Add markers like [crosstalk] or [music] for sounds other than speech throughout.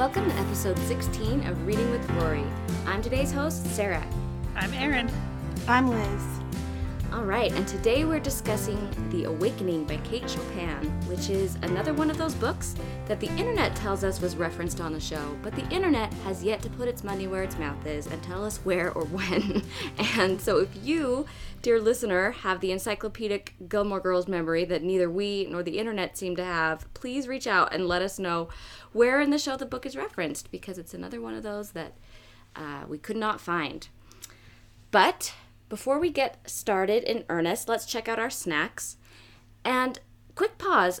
welcome to episode 16 of Reading with Rory. I'm today's host, Sarah. I'm Erin. I'm Liz. All right, and today we're discussing The Awakening by Kate Chopin, which is another one of those books that the internet tells us was referenced on the show, but the internet has yet to put its money where its mouth is and tell us where or when. [laughs] and so if you, dear listener, have the encyclopedic Gilmore Girls memory that neither we nor the internet seem to have, please reach out and let us know where in the show the book is referenced, because it's another one of those that uh, we could not find. But before we get started in earnest, let's check out our snacks. And quick pause.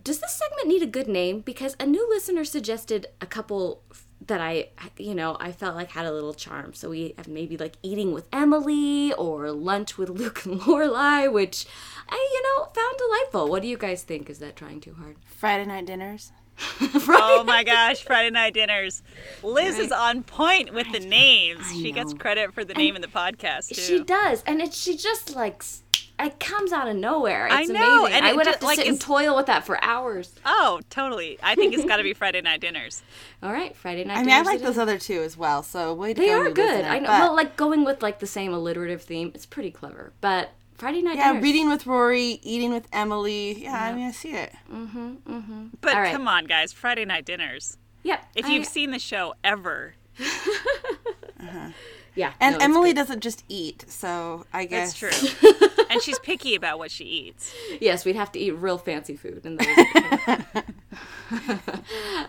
Does this segment need a good name? Because a new listener suggested a couple that I, you know, I felt like had a little charm. So we have maybe like eating with Emily or lunch with [laughs] Luke and Lorelai, which I, you know, found delightful. What do you guys think? Is that trying too hard? Friday night dinners. [laughs] Oh my gosh, Friday night dinners. Liz is on point with the names. I She gets credit for the name in the podcast too. She does, and it she just like it comes out of nowhere. It's I know, amazing. and I would ju- have to like, sit and toil with that for hours. Oh, totally. I think it's got to be [laughs] Friday night dinners. All right, Friday night. I mean, I like those other two as well. So way to They go, are good. listener. I know. But, Well, like going with like the same alliterative theme, it's pretty clever. But Friday night yeah, dinners. reading with Rory, eating with Emily. Yeah, I mean, I see it. Mm-hmm, mm-hmm. But All right. come on, guys, Friday night dinners. Yep. If I- you've seen the show ever, [laughs] uh-huh. yeah, And no, Emily doesn't just eat, so I guess that's true. [laughs] and she's picky about what she eats. Yes, we'd have to eat real fancy food, and those. [laughs]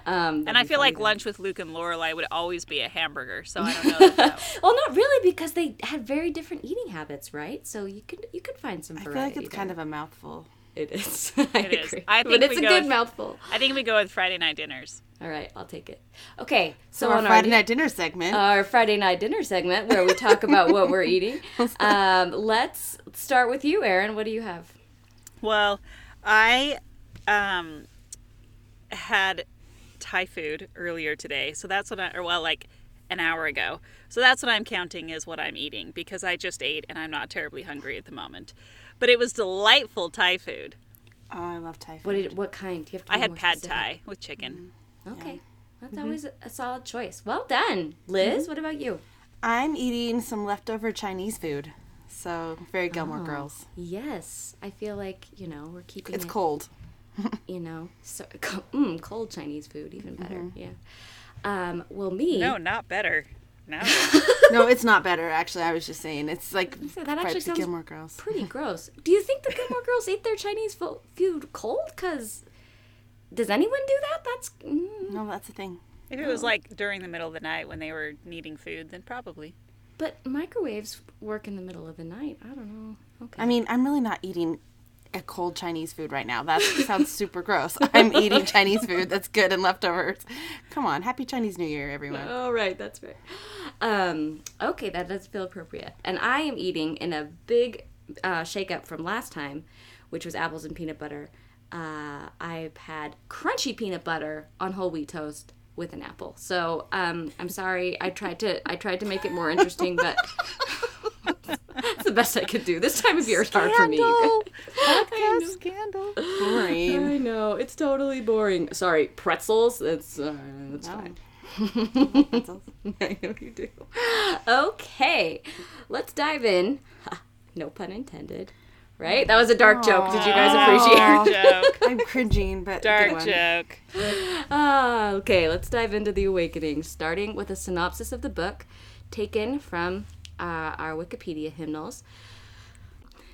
um, And I feel like lunch with Luke and Lorelai would always be a hamburger. So I don't know. That that- well, not really, because they had very different eating habits, right? So you could you could find some I variety. feel like it's kind of a mouthful. It is. [laughs] I It is. agree. I but think it's a go good with- mouthful. I think we go with Friday night dinners. All right, I'll take it. Okay, so, So our on Friday our, night dinner segment. our Friday night dinner segment where we talk about what we're [laughs] eating, um, let's start with you, Erin. What do you have? Well, I um, had Thai food earlier today, so that's what I, or well, like an hour ago. So that's what I'm counting is what I'm eating because I just ate and I'm not terribly hungry at the moment. But it was delightful Thai food. oh, I love Thai food. What did what kind? Do you have to I had pad specific? Thai with chicken. Okay, that's always a, a solid choice. Well done, Liz. What about you? I'm eating some leftover Chinese food. So very Gilmore Oh. Girls. Yes, I feel like you know we're keeping It's it, cold. [laughs] You know, so mm, cold Chinese food, even better. Yeah. Um, well, me. No, not better. No. [laughs] no, it's not better. Actually, I was just saying it's like So that actually sounds Gilmore Girls. pretty [laughs] gross. Do you think the Gilmore Girls ate their Chinese fo- food cold? Cause does anyone do that? That's mm, No, that's a thing. if it was like during the middle of the night when they were needing food, then probably. but microwaves work in the middle of the night. I don't know. Okay. I mean, I'm really not eating a cold Chinese food right now. That sounds [laughs] super gross. I'm eating Chinese food that's good and leftovers. Come on, happy Chinese New Year, everyone. Oh, right, that's fair. Um, okay, that does feel appropriate. And I am eating in a big uh, shake up from last time, which was apples and peanut butter. Uh, I've had crunchy peanut butter on whole wheat toast with an apple. So um, I'm sorry. I tried to I tried to make it more interesting, but [laughs] [laughs] it's the best I could do. This time of year is hard for me. you guys. [laughs] Podcast scandal. Boring. I know it's totally boring. Sorry, pretzels. It's uh, it's fine. [laughs] [laughs] I know you do. Okay, let's dive in. No pun intended. Right? That was a dark joke. Did you guys appreciate? Aw. Joke. I'm cringing, but good Dark one. joke. Ah, okay. Let's dive into the awakening, starting with a synopsis of the book, taken from uh, our Wikipedia hymnals.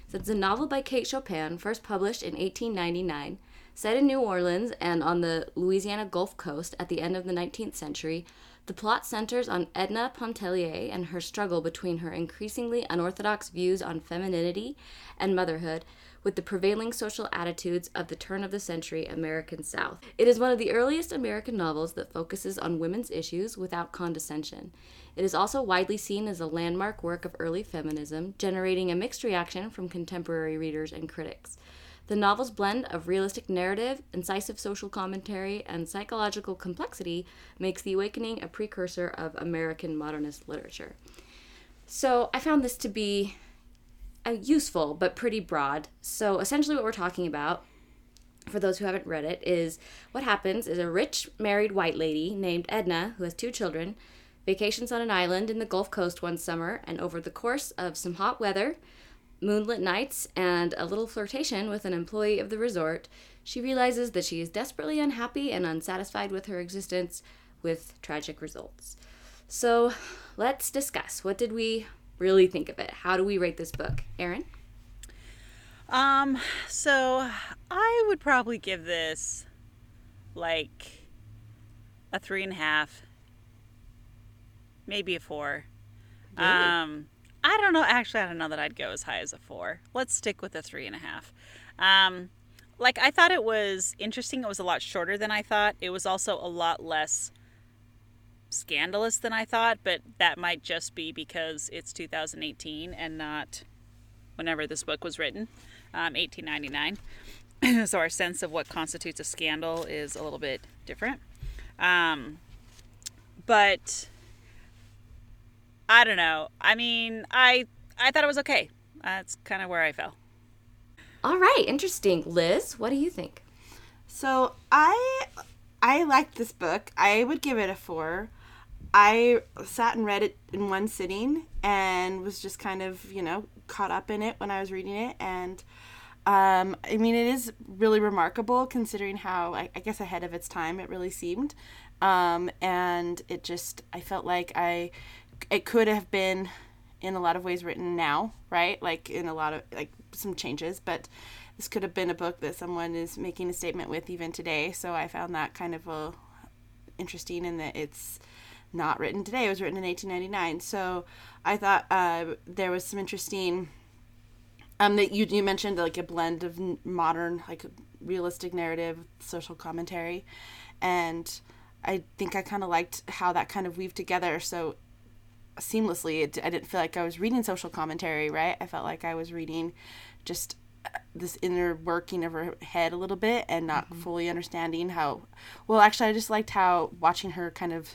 So it's a novel by Kate Chopin, first published in 1899, set in New Orleans and on the Louisiana Gulf Coast at the end of the 19th century. The plot centers on Edna Pontellier and her struggle between her increasingly unorthodox views on femininity and motherhood with the prevailing social attitudes of the turn of the century American South. It is one of the earliest American novels that focuses on women's issues without condescension. It is also widely seen as a landmark work of early feminism, generating a mixed reaction from contemporary readers and critics. The novel's blend of realistic narrative, incisive social commentary, and psychological complexity makes The Awakening a precursor of American modernist literature. So I found this to be uh, useful but pretty broad. So essentially, what we're talking about for those who haven't read it, is what happens is a rich married white lady named Edna, who has two children, vacations on an island in the Gulf Coast one summer, and over the course of some hot weather, moonlit nights, and a little flirtation with an employee of the resort, she realizes that she is desperately unhappy and unsatisfied with her existence, with tragic results. So, let's discuss. What did we really think of it? How do we rate this book? Erin? Um, so I would probably give this like a three and a half, maybe a four. Really? Um, I don't know. Actually, I don't know that I'd go as high as a four. Let's stick with a three and a half. Um, like I thought it was interesting. It was a lot shorter than I thought. It was also a lot less scandalous than I thought, but that might just be because it's 2018 and not whenever this book was written, um, 1899. [clears throat] so our sense of what constitutes a scandal is a little bit different. Um, but I don't know. I mean, I I thought it was okay. That's kind of where I fell. All right, interesting. Liz, what do you think? So I I liked this book. I would give it a four. I sat and read it in one sitting and was just kind of you know caught up in it when I was reading it and. Um, I mean, it is really remarkable considering how, I, I guess, ahead of its time it really seemed. Um, and it just, I felt like I, it could have been in a lot of ways written now, right? Like in a lot of, like some changes, but this could have been a book that someone is making a statement with even today. So I found that kind of a, interesting in that it's not written today. It was written in 1899. So I thought uh, there was some interesting um that you you mentioned like a blend of modern like realistic narrative social commentary and i think i kind of liked how that kind of weaved together so seamlessly. It, i didn't feel like i was reading social commentary right? I felt like i was reading just uh, this inner working of her head a little bit and not fully understanding how well actually i just liked how watching her kind of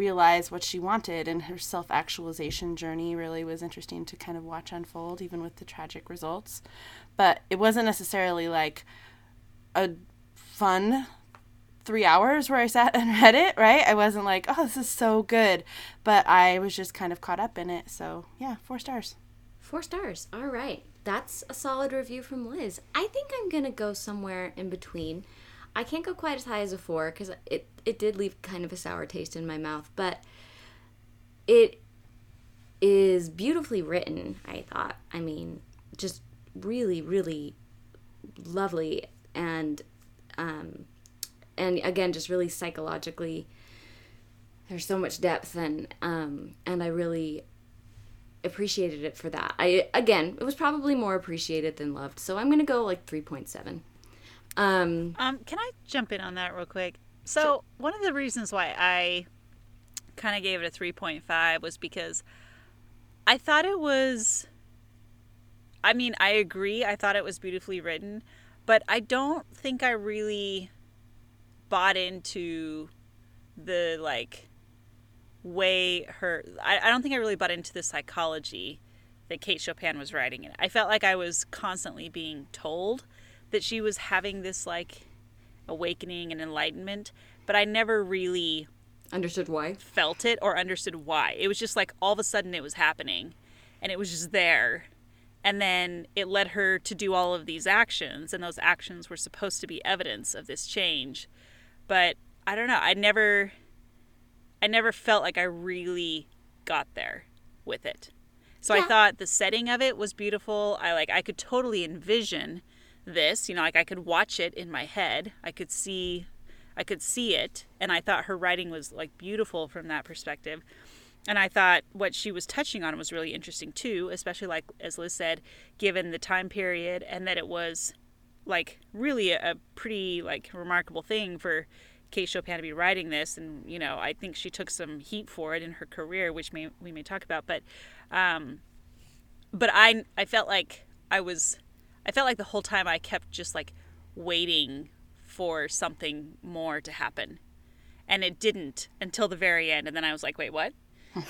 realize what she wanted and her self-actualization journey really was interesting to kind of watch unfold even with the tragic results. But it wasn't necessarily like a fun three hours where i sat [laughs] and read it right i wasn't like oh this is so good but i was just kind of caught up in it so yeah four stars Four stars. All right. That's a solid review from Liz. I think I'm going to go somewhere in between. I can't go quite as high as a four because it, it did leave kind of a sour taste in my mouth, but it is beautifully written, I thought. I mean, just really, really lovely and um and again just really psychologically there's so much depth and um and I really appreciated it for that. I again, it was probably more appreciated than loved. So I'm going to go like 3.7. Um Um, can I jump in on that real quick? So one of the reasons why I kind of gave it a three point five was because I thought it was. I mean, I agree. I thought it was beautifully written, but I don't think I really bought into the like way her. I, I don't think I really bought into the psychology that Kate Chopin was writing in. I felt like I was constantly being told that she was having this like awakening and enlightenment, but I never really understood why. felt it or understood why. It was just like all of a sudden it was happening and it was just there. And then it led her to do all of these actions, and those actions were supposed to be evidence of this change. But I don't know, I never I never felt like I really got there with it. So I thought the setting of it was beautiful. I like I could totally envision this, you know, like I could watch it in my head. I could see I could see it and I thought her writing was like beautiful from that perspective. And I thought what she was touching on was really interesting too, especially like as Liz said, given the time period and that it was like really a, a pretty like remarkable thing for Kate Chopin to be writing this, and you know I think she took some heat for it in her career, which may we may talk about. But, um, but I I felt like I was I felt like the whole time I kept just like waiting for something more to happen, and it didn't until the very end, and then I was like, wait, what? [laughs]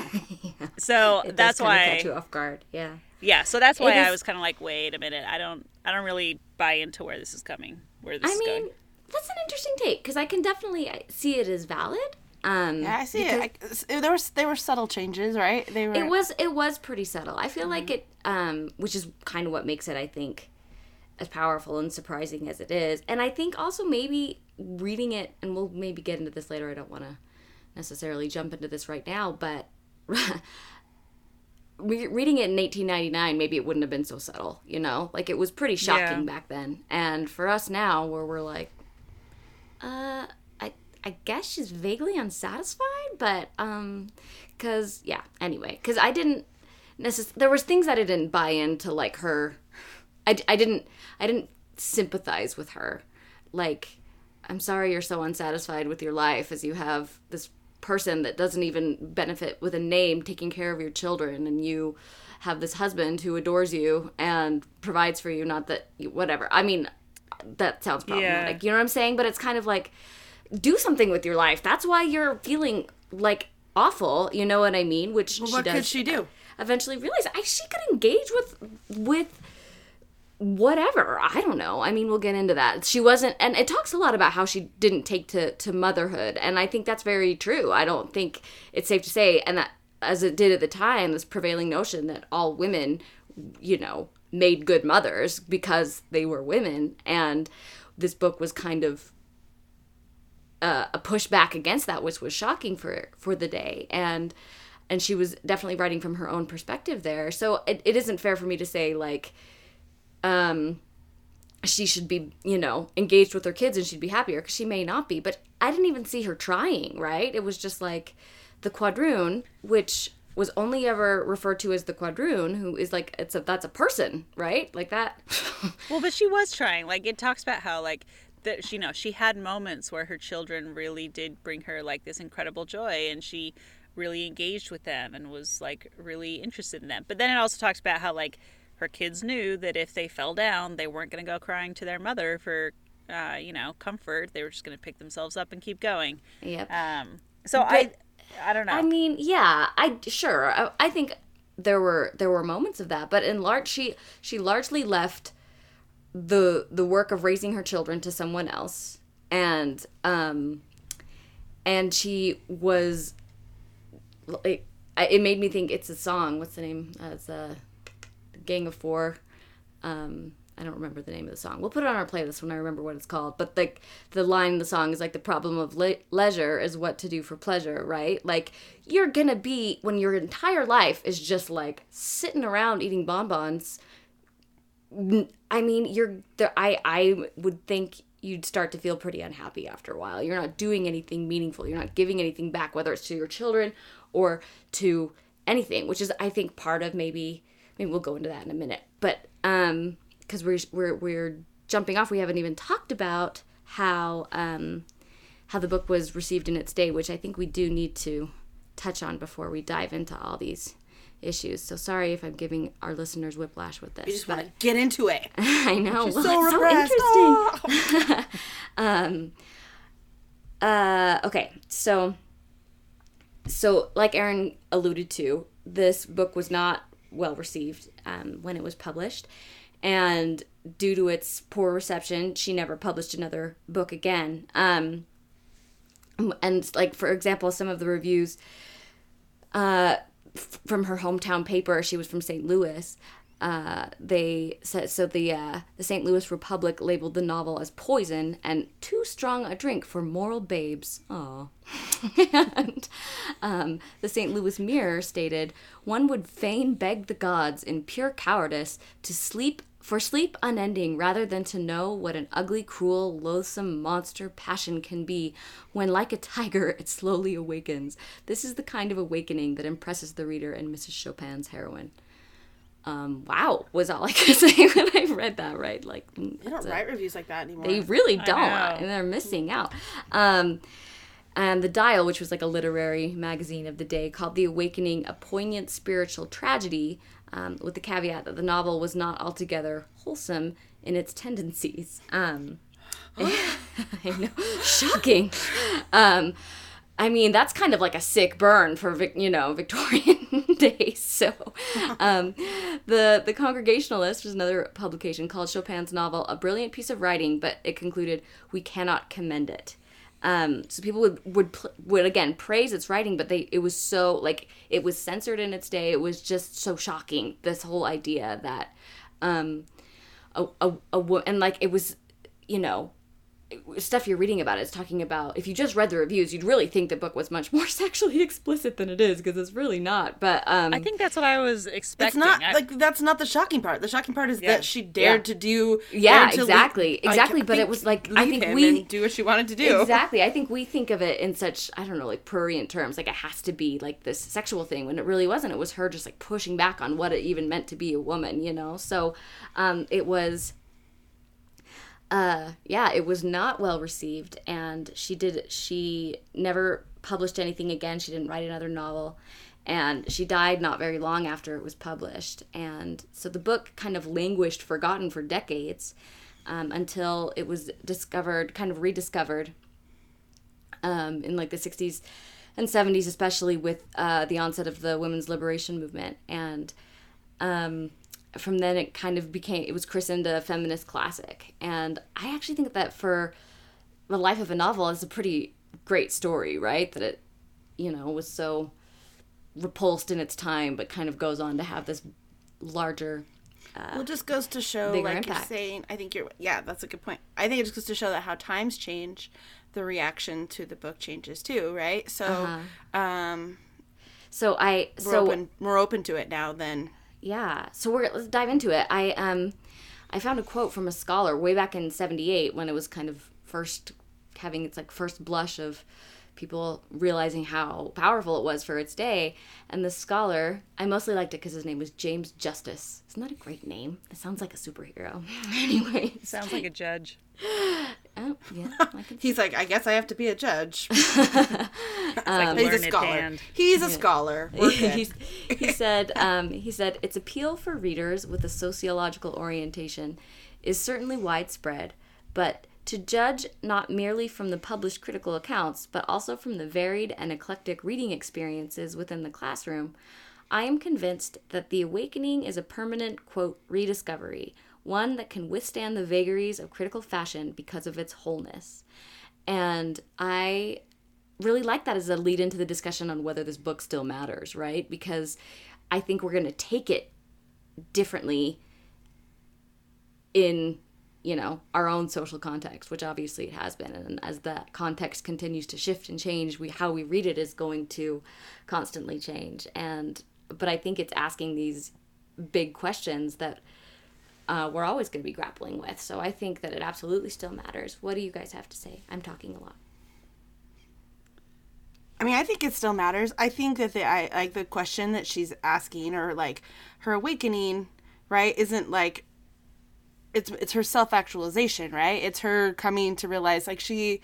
So It that's why catch you off guard. Yeah. yeah, so that's why It I was kind of like, wait a minute, I don't, I don't really buy into where this is coming. where this I is mean, going. that's an interesting take because I can definitely see it as valid. Um, Yeah, I see it. I, s- there was there were subtle changes, right? They were. It was it was pretty subtle. I feel like it, um, which is kind of what makes it, I think, as powerful and surprising as it is. And I think also maybe reading it, and we'll maybe get into this later. I don't want to necessarily jump into this right now, but [laughs] re- reading it in 1899, maybe it wouldn't have been so subtle. You know, like it was pretty shocking Yeah. back then. And for us now, where we're like, uh, I I guess she's vaguely unsatisfied, but um, cause yeah. Anyway, cause I didn't necess- There was things that I didn't buy into, like her. I, I didn't I didn't sympathize with her, like. I'm sorry you're so unsatisfied with your life as you have this person that doesn't even benefit with a name taking care of your children and you have this husband who adores you and provides for you not that you, whatever. I mean that sounds problematic. You know what i'm saying? But it's kind of like do something with your life. That's why you're feeling like awful you know what i mean? Which she what does could she do? eventually realize. I, she could engage with with whatever. I don't know. I mean we'll get into that. She wasn't and it talks a lot about how she didn't take to to motherhood and i think that's very true. I don't think it's safe to say and that as it did at the time this prevailing notion that all women you know made good mothers because they were women and this book was kind of uh, a pushback against that, which was shocking for for the day, and and she was definitely writing from her own perspective there. So it, it isn't fair for me to say like, um, she should be you know engaged with her kids and she'd be happier because she may not be. But I didn't even see her trying. Right? It was just like the quadroon, which was only ever referred to as the quadroon, who is like it's a that's a person, right? Like that. [laughs] Well, but she was trying. Like it talks about how like that she you know she had moments where her children really did bring her like this incredible joy, and she really engaged with them and was like really interested in them. But then it also talks about how like her kids knew that if they fell down, they weren't going to go crying to their mother for uh, you know comfort. They were just going to pick themselves up and keep going. yep. Um, so I I don't know. I mean, yeah, I sure. I, I think there were there were moments of that, but in large, she she largely left the the work of raising her children to someone else, and um, and she was like, it made me think it's a song. What's the name? Uh, it's a Gang of Four. Um, I don't remember the name of the song. We'll put it on our playlist when I remember what it's called. But like the line in the song is like the problem of le- leisure is what to do for pleasure, right? Like you're gonna be when your entire life is just like sitting around eating bonbons. I mean, you're there. I I would think you'd start to feel pretty unhappy after a while. You're not doing anything meaningful. You're not giving anything back, whether it's to your children or to anything, which is I think part of maybe maybe we'll go into that in a minute. But um because we're we're we're jumping off, we haven't even talked about how um how the book was received in its day, which I think we do need to touch on before we dive into all these issues. So sorry if I'm giving our listeners whiplash with this. You just want to get into it. [laughs] I know. Well, so repressed. so interesting. [laughs] um, uh, okay, so so like Erin alluded to, this book was not well received um, when it was published, and due to its poor reception, she never published another book again. Um, and like for example, some of the reviews uh, f- from her hometown paper, she was from St. Louis. Uh, they said so. The uh, the St. Louis Republic labeled the novel as poison and too strong a drink for moral babes. Aw. [laughs] and um, the St. Louis Mirror stated, "One would fain beg the gods in pure cowardice to sleep for sleep unending rather than to know what an ugly, cruel, loathsome monster passion can be when, like a tiger, it slowly awakens. This is the kind of awakening that impresses the reader in Mrs. Chopin's heroine. Um, wow, was all I could [laughs] say when I read that, right? Like, mm, They don't that's a- write reviews like that anymore. they really don't, and they're missing out. Um, and the Dial, which was like a literary magazine of the day, called "The Awakening" a poignant spiritual tragedy, um, with the caveat that the novel was not altogether wholesome in its tendencies. Um, [gasps] [laughs] I know, shocking. Um, I mean, that's kind of like a sick burn for you know Victorian [laughs] days. So, um, the the Congregationalist was another publication called Chopin's novel a brilliant piece of writing, but it concluded we cannot commend it. Um, so people would would would again praise its writing, but they it was so like it was censored in its day. It was just so shocking. This whole idea that um, a a, a and like it was, you know, stuff you're reading about is talking about if you just read the reviews you'd really think the book was much [laughs] more sexually explicit than it is because it's really not but um I think that's what I was expecting. It's not I- like that's not the shocking part. The shocking part is Yeah. that she dared Yeah. to do. Yeah, to exactly, leave- exactly, like, but it was like- I think we- do what she wanted to do. exactly i think we think of it in such i don't know like prurient terms like it has to be like this sexual thing when it really wasn't it was her just like pushing back on what it even meant to be a woman you know so um it was uh yeah it was not well received and she did she never published anything again. She didn't write another novel and she died not very long after it was published. And so the book kind of languished forgotten for decades um, until it was discovered kind of rediscovered um, in like the 60s and 70s especially with uh, the onset of the women's liberation movement. And um, from then it kind of became it was christened a feminist classic and i actually think that for the life of a novel is a pretty great story right that it you know was so repulsed in its time but kind of goes on to have this larger Well, it just goes to show, like impact. you're saying. I think you're. Yeah, that's a good point. I think it just goes to show that how times change, the reaction to the book changes too, right? So, Uh-huh. um, so i we're so open. We're open to it now. Then yeah so we're let's dive into it. I um i found a quote from a scholar way back in 78 when it was kind of first having its like first blush of people realizing how powerful it was for its day. And the scholar i mostly liked it because his name was james justice. Isn't that a great name? It sounds like a superhero. [laughs] Anyway. Sounds like a judge. [laughs] oh yeah [laughs] I he's like, I guess I have to be a judge. [laughs] [laughs] It's like He's a scholar. hand. He's a scholar. We're good. He's- he said um, he said its appeal for readers with a sociological orientation is certainly widespread, but to judge not merely from the published critical accounts, but also from the varied and eclectic reading experiences within the classroom, I am convinced that The Awakening is a permanent, quote, rediscovery, one that can withstand the vagaries of critical fashion because of its wholeness. And I really like that as a lead into the discussion on whether this book still matters, right? Because I think we're going to take it differently in, you know, our own social context, which obviously it has been. And as that context continues to shift and change, we how we read it is going to constantly change. And but I think it's asking these big questions that uh, we're always going to be grappling with. So I think that it absolutely still matters. What do you guys have to say? I'm talking a lot. I mean, I think it still matters. I think that the I like the question that she's asking or like her awakening, right, isn't like it's it's her self-actualization, right? It's her coming to realize like she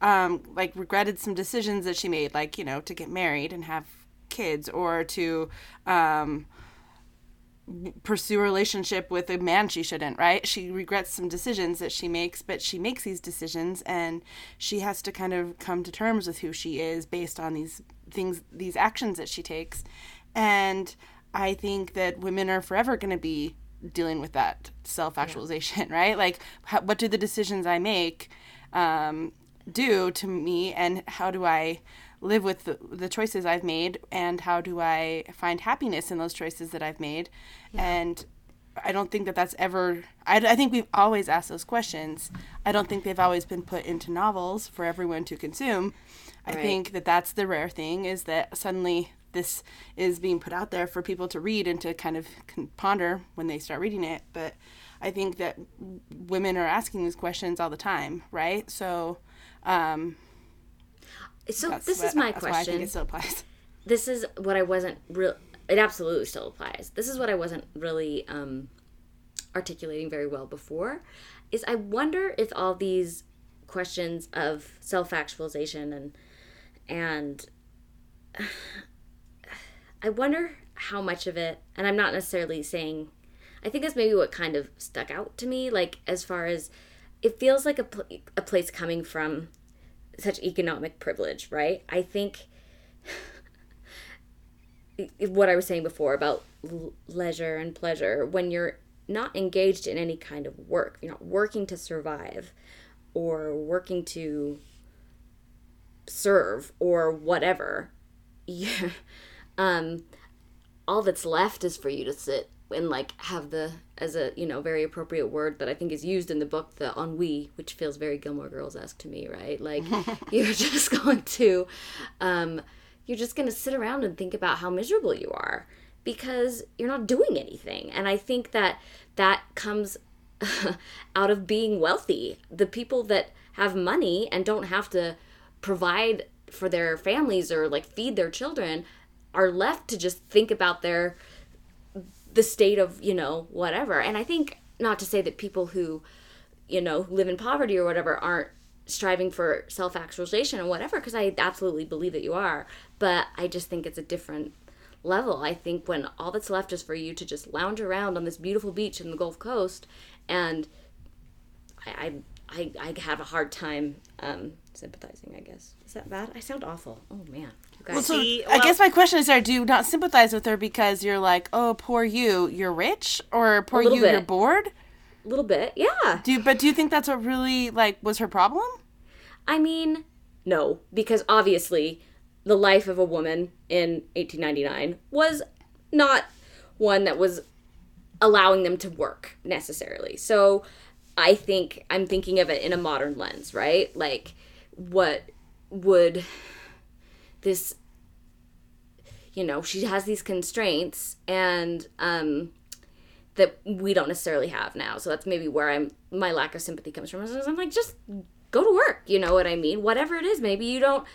um like regretted some decisions that she made like, you know, to get married and have kids or to um pursue a relationship with a man she shouldn't, right? She regrets some decisions that she makes, but she makes these decisions and she has to kind of come to terms with who she is based on these things, these actions that she takes. And I think that women are forever going to be dealing with that self actualization, [laughs] right? Like, how, what do the decisions I make um, do to me, and how do I live with the, the choices I've made, and how do I find happiness in those choices that I've made? And I don't think that that's ever. I, I think we've always asked those questions. I don't think they've always been put into novels for everyone to consume. I Right. think that that's the rare thing is that suddenly this is being put out there for people to read and to kind of ponder when they start reading it. But I think that women are asking these questions all the time, right? So, um, So that's this what- is my why I question. think it still applies. this is what I wasn't real. It absolutely still applies. This is what I wasn't really um, articulating very well before. Is I wonder if all these questions of self actualization and and [sighs] I wonder how much of it, and I'm not necessarily saying, I think that's maybe what kind of stuck out to me, like as far as it feels like a, pl- a place coming from such economic privilege, right? I think [laughs] what I was saying before about leisure and pleasure, when you're not engaged in any kind of work, you're not working to survive or working to serve or whatever, [laughs] yeah, um, all that's left is for you to sit and like have the as a you know very appropriate word that I think is used in the book the ennui, which feels very Gilmore Girls esque to me, right? Like [laughs] you're just going to, um, you're just going to sit around and think about how miserable you are because you're not doing anything, and I think that that comes [laughs] out of being wealthy. The people that have money and don't have to provide for their families or like feed their children are left to just think about their the state of you know whatever. And i think not to say that people who you know live in poverty or whatever aren't striving for self-actualization or whatever because i absolutely believe that you are. But i just think it's a different level. I think when all that's left is for you to just lounge around on this beautiful beach in the gulf coast and i i i, I have a hard time um sympathizing i guess. Is that bad? I sound awful. Oh man Well, so See, I guess my question is: Are do you not sympathize with her because you're like, oh, poor you, you're rich, or poor you, you're bored? a little bit yeah Do you, but do you think that's what really like was her problem? I mean, no, because obviously the life of a woman in 1899 was not one that was allowing them to work necessarily. So I think I'm thinking of it in a modern lens, right? Like, what would this, you know, she has these constraints and, um, that we don't necessarily have now. So that's maybe where I'm my lack of sympathy comes from. I'm like, just go to work. You know what I mean? Whatever it is, maybe you don't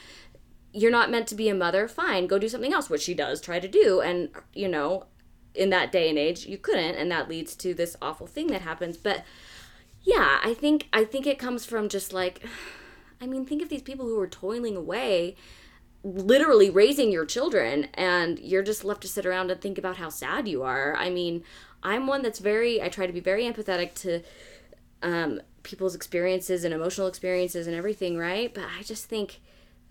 you're not meant to be a mother, fine, go do something else, which she does try to do. And, you know, in that day and age, you couldn't, and that leads to this awful thing that happens. But yeah, I think I think it comes from just like [sighs] I mean, think of these people who are toiling away literally raising your children and you're just left to sit around and think about how sad you are. I mean, I'm one that's very I try to be very empathetic to um, people's experiences and emotional experiences and everything, right? But I just think [laughs]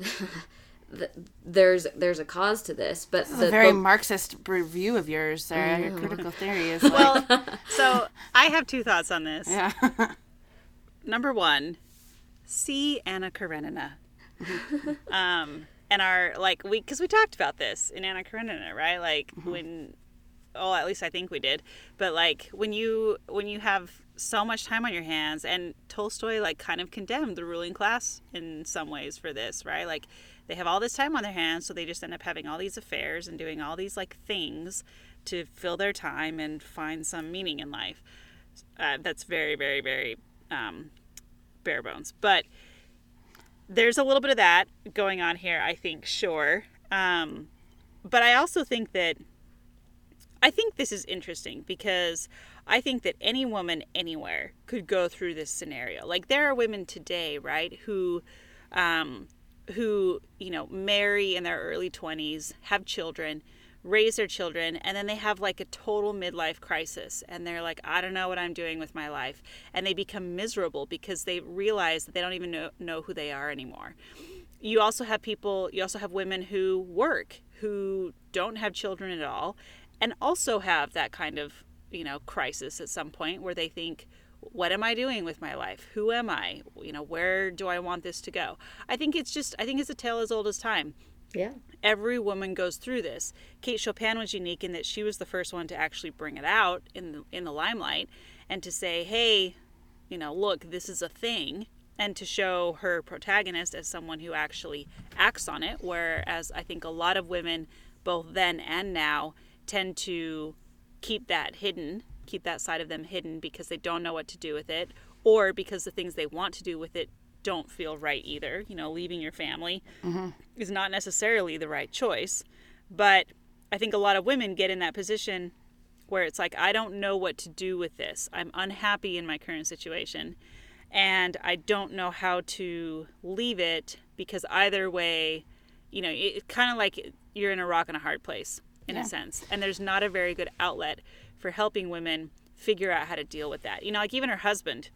th- there's there's a cause to this. But the, a very the- Marxist review of yours, Sarah. Your critical [laughs] theory is like, Well, [laughs] so I have two thoughts on this. yeah. Number one, see Anna Karenina. um, and our like we because we talked about this in Anna Karenina, right? Like when, oh, at least I think we did. But like when you when you have so much time on your hands, and Tolstoy like kind of condemned the ruling class in some ways for this, right? Like they have all this time on their hands, so they just end up having all these affairs and doing all these like things to fill their time and find some meaning in life. Uh, that's very, very, very um, bare bones. But there's a little bit of that going on here, I think, sure. Um, but I also think that I think this is interesting because I think that any woman anywhere could go through this scenario. Like there are women today, right, who um, who you know marry in their early 20s, have children, raise their children, and then they have like a total midlife crisis, and they're like, I don't know what I'm doing with my life, and they become miserable because they realize that they don't even know, know who they are anymore. You also have people, you also have women who work, who don't have children at all, and also have that kind of you know crisis at some point where they think what am i doing with my life? Who am i? You know where do i want this to go? I think it's just i think it's a tale as old as time yeah. every woman goes through this kate chopin was unique in that she was the first one to actually bring it out in the, in the limelight and to say hey you know look this is a thing and to show her protagonist as someone who actually acts on it whereas i think a lot of women both then and now tend to keep that hidden, keep that side of them hidden because they don't know what to do with it, or because the things they want to do with it don't feel right either. You know, leaving your family mm-hmm. is not necessarily the right choice. But I think a lot of women get in that position where it's like, I don't know what to do with this. I'm unhappy in my current situation. And I don't know how to leave it because either way, you know, it- it's kind of like you're in a rock and a hard place in Yeah. a sense. And there's not a very good outlet for helping women figure out how to deal with that. You know, like even her husband,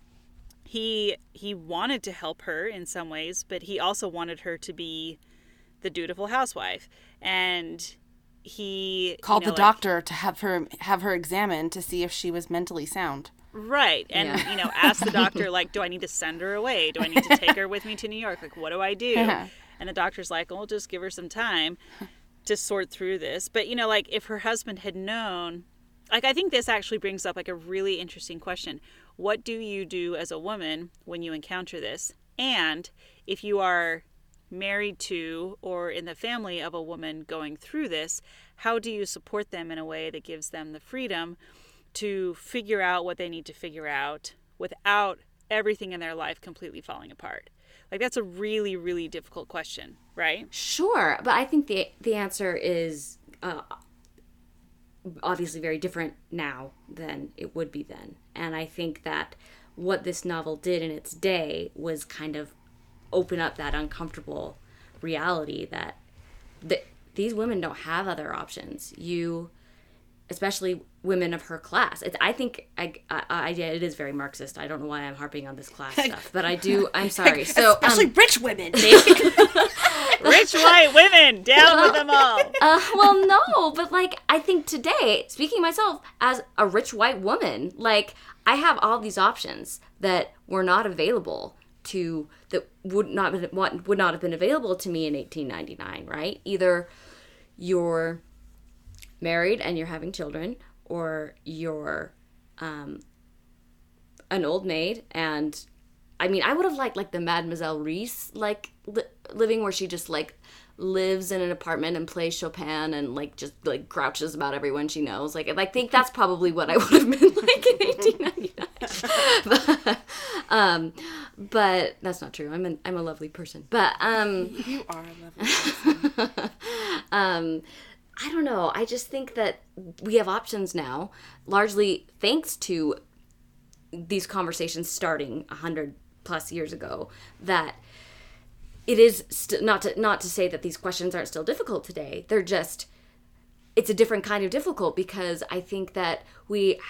he he wanted to help her in some ways, but he also wanted her to be the dutiful housewife. And he Called you know, the like- doctor to have her have her examined to see if she was mentally sound. Right. And, Yeah. you know, asked the doctor, [laughs] like, do I need to send her away? Do I need to take her with me to New York? Like, what do I do? And the doctor's like, well, just give her some time to sort through this. But, you know, like, if her husband had known, like, I think this actually brings up, like, a really interesting question. What do you do as a woman when you encounter this? And if you are married to or in the family of a woman going through this, how do you support them in a way that gives them the freedom to figure out what they need to figure out without everything in their life completely falling apart? Like that's a really really difficult question, right? Sure, but I think the the answer is uh, obviously very different now than it would be then, and I think that what this novel did in its day was kind of open up that uncomfortable reality that th- these women don't have other options. You, especially women of her class, it's, I think I, I, I it is very Marxist. I don't know why I'm harping on this class stuff, but I do. I'm [laughs] sorry. So um, Especially rich women. [laughs] Rich white women, down with them all. [laughs] Uh, well, no, but like I think today, speaking myself as a rich white woman, like I have all these options that were not available to that would not would not have been available to me in 1899. Right? Either you're married and you're having children, or you're um, an old maid and I mean, I would have liked like the Mademoiselle Reisz like li- living where she just like lives in an apartment and plays Chopin and like just like grouches about everyone she knows. Like I think that's probably what I [laughs] would have been like in 1899. [laughs] but, um, but that's not true. I'm an, I'm a lovely person. But um, you are a lovely. [laughs] um, I don't know. I just think that we have options now, largely thanks to these conversations starting a hundred plus years ago. That it is st- not to not to say that these questions aren't still difficult today. They're just it's a different kind of difficult because I think that we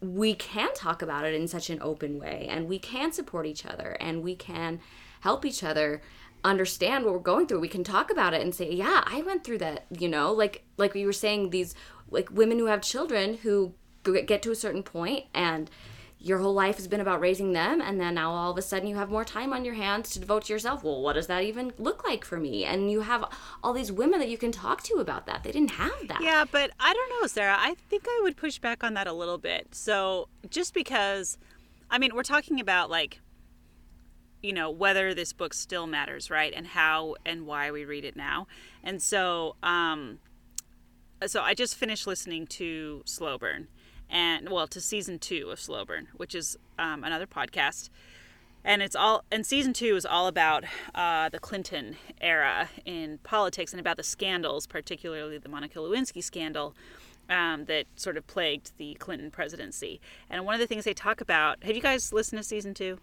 we can talk about it in such an open way and we can support each other and we can help each other understand what we're going through. We can talk about it and say yeah i went through that you know? Like like we were saying these like women who have children who get to a certain point and your whole life has been about raising them and then now all of a sudden you have more time on your hands to devote to yourself. Well what does that even look like for me? And you have all these women that you can talk to about that. They didn't have that. Yeah, but I don't know, Sarah. I think I would push back on that a little bit. So, just because, I mean, we're talking about like, you know, whether this book still matters, right? And how and why we read it now. And so, um, so I just finished listening to Slow Burn and, well, to season two of Slow Burn, which is um, another podcast and it's all and season two is all about uh, the Clinton era in politics and about the scandals, particularly the Monica Lewinsky scandal um, that sort of plagued the Clinton presidency. And one of the things they talk about, have you guys listened to season two?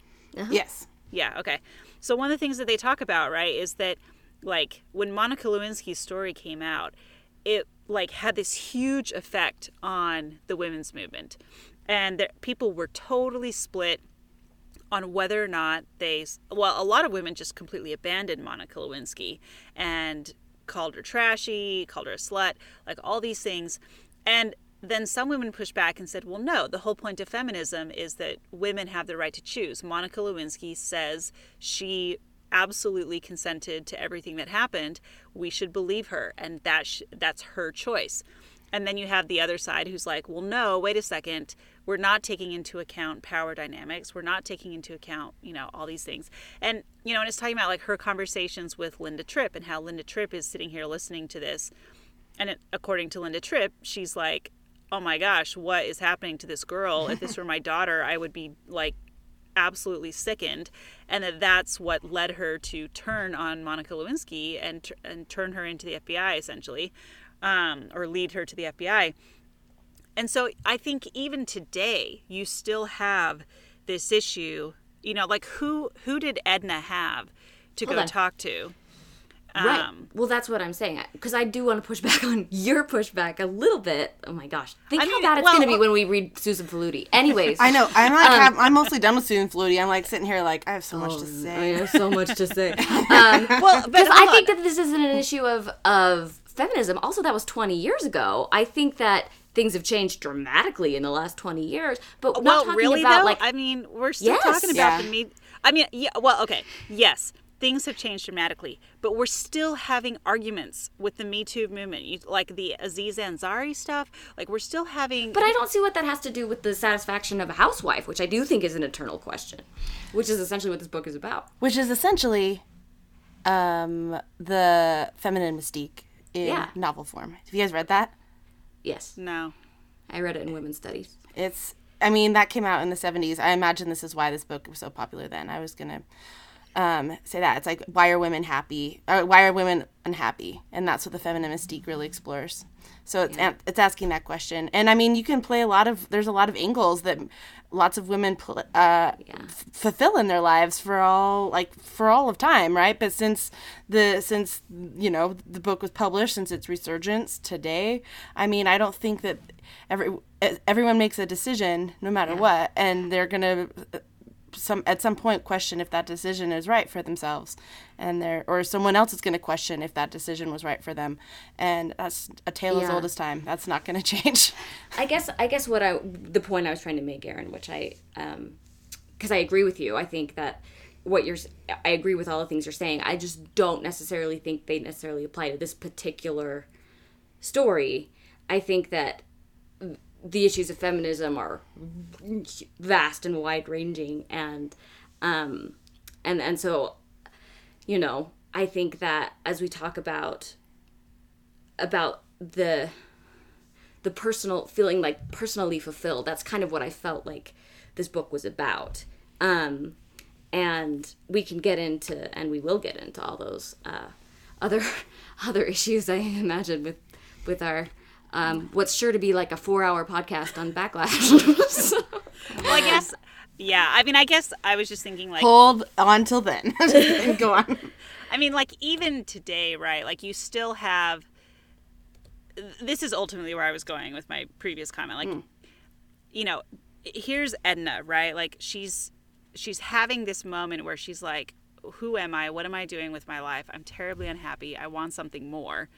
yes. Yeah, okay. So one of the things that they talk about, right, is that like when Monica Lewinsky's story came out, it like had this huge effect on the women's movement. And people were totally split on whether or not they well, a lot of women just completely abandoned Monica Lewinsky and called her trashy, called her a slut, like all these things. And then some women pushed back and said, well, no, the whole point of feminism is that women have the right to choose. Monica Lewinsky says she absolutely consented to everything that happened. We should believe her, and that sh- that's her choice. And then you have the other side who's like, well, no, wait a second. We're not taking into account power dynamics. We're not taking into account, you know, all these things. And, you know, and it's talking about like her conversations with Linda Tripp and how Linda Tripp is sitting here listening to this. And it, according to Linda Tripp, she's like, oh my gosh, what is happening to this girl? If this were my [laughs] daughter, I would be like absolutely sickened. And that that's what led her to turn on Monica Lewinsky and, and turn her into the FBI essentially, um, or lead her to the FBI. And so I think even today, you still have this issue. You know, like who who did Edna have to Hold go on. talk to? Right. Um, well, that's what I'm saying. Because I do want to push [laughs] back on your pushback a little bit. Oh my gosh. Think I how mean, bad it's well, going to be when we read Susan Faludi. Anyways. [laughs] I know. I'm like, Um, I'm, I'm mostly done with Susan Faludi. I'm like sitting here like I have so much to say. I have so much to say. [laughs] Um, well, because I think that this isn't an issue of of feminism. Also, that was 20 years ago. I think that things have changed dramatically in the last 20 years. But we're not talking really about though. like I mean, we're still Yes. talking about Yeah. the me. I mean, yeah. Well, okay. Yes, things have changed dramatically, but we're still having arguments with the Me Too movement, you, like the Aziz Ansari stuff. Like we're still having. But I don't see what that has to do with the satisfaction of a housewife, which I do think is an eternal question, which is essentially what this book is about. Which is essentially um, the feminine mystique in Yeah. novel form. Have you guys read that? Yes, no. I read it in women's studies. It's. I mean, that came out in the 70s. I imagine this is why this book was so popular then. I was gonna um, say that it's like why are women happy? Or why are women unhappy? And that's what the feminine mystique really explores. So it's an- it's asking that question. And I mean, you can play a lot of. There's a lot of angles that lots of women pl- uh, f- fulfill in their lives for all like for all of time, right? But since the since you know the book was published, since its resurgence today, I mean, I don't think that every everyone makes a decision no matter what, and they're gonna some at some point question if that decision is right for themselves and they're or someone else is going to question if that decision was right for them and that's a tale as Yeah. old as time that's not going [laughs] to change I guess I guess what I the point I was trying to make, Erin, which I um because I agree with you. I think that what you're i agree with all the things you're saying. I just don't necessarily think they necessarily apply to this particular story. I think that the issues of feminism are vast and wide ranging and um and and so you know, I think that as we talk about about the the personal feeling like personally fulfilled that's kind of what i felt like this book was about. Um and we can get into and we will get into all those uh other [laughs] other issues i imagine with with our um what's sure to be like a four hour podcast on backlash [laughs] Well, I guess. Yeah, I mean, I guess I was just thinking like. hold on till then and [laughs] go [laughs] on I mean, like even today, right? Like you still have. This is ultimately where I was going with my previous comment. Like, you know, here's Edna, right? Like she's she's having this moment where she's like, "Who am I? What am I doing with my life? I'm terribly unhappy. I want something more."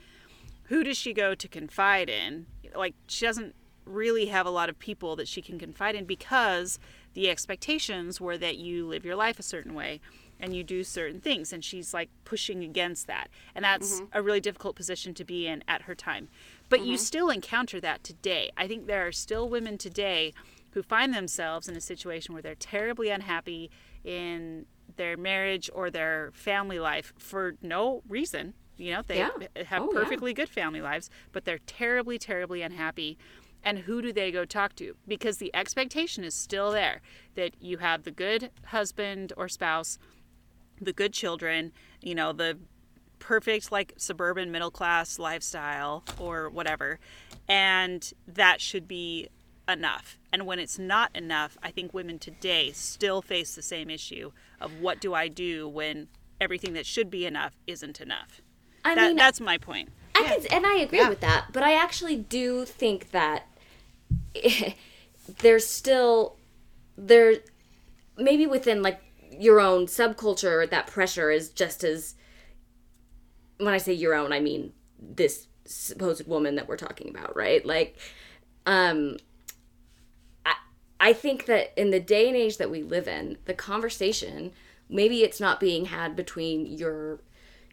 Who does she go to confide in? Like she doesn't really have a lot of people that she can confide in because the expectations were that you live your life a certain way and you do certain things and she's like pushing against that. And that's mm-hmm. a really difficult position to be in at her time. But you mm-hmm. still encounter that today. I think there are still women today who find themselves in a situation where they're terribly unhappy in their marriage or their family life for no reason you know they Yeah. have Oh, yeah. perfectly good family lives but they're terribly terribly unhappy and who do they go talk to because the expectation is still there that you have the good husband or spouse the good children, you know, the perfect like suburban middle class lifestyle or whatever. And that should be enough. And when it's not enough, I think women today still face the same issue of what do I do when everything that should be enough isn't enough. I That, mean that's my point. I could, and I agree with that, but I actually do think that [laughs] there's still there maybe within like your own subculture that pressure is just as when I say your own, I mean this supposed woman that we're talking about, right? Like um I I think that in the day and age that we live in, the conversation maybe it's not being had between your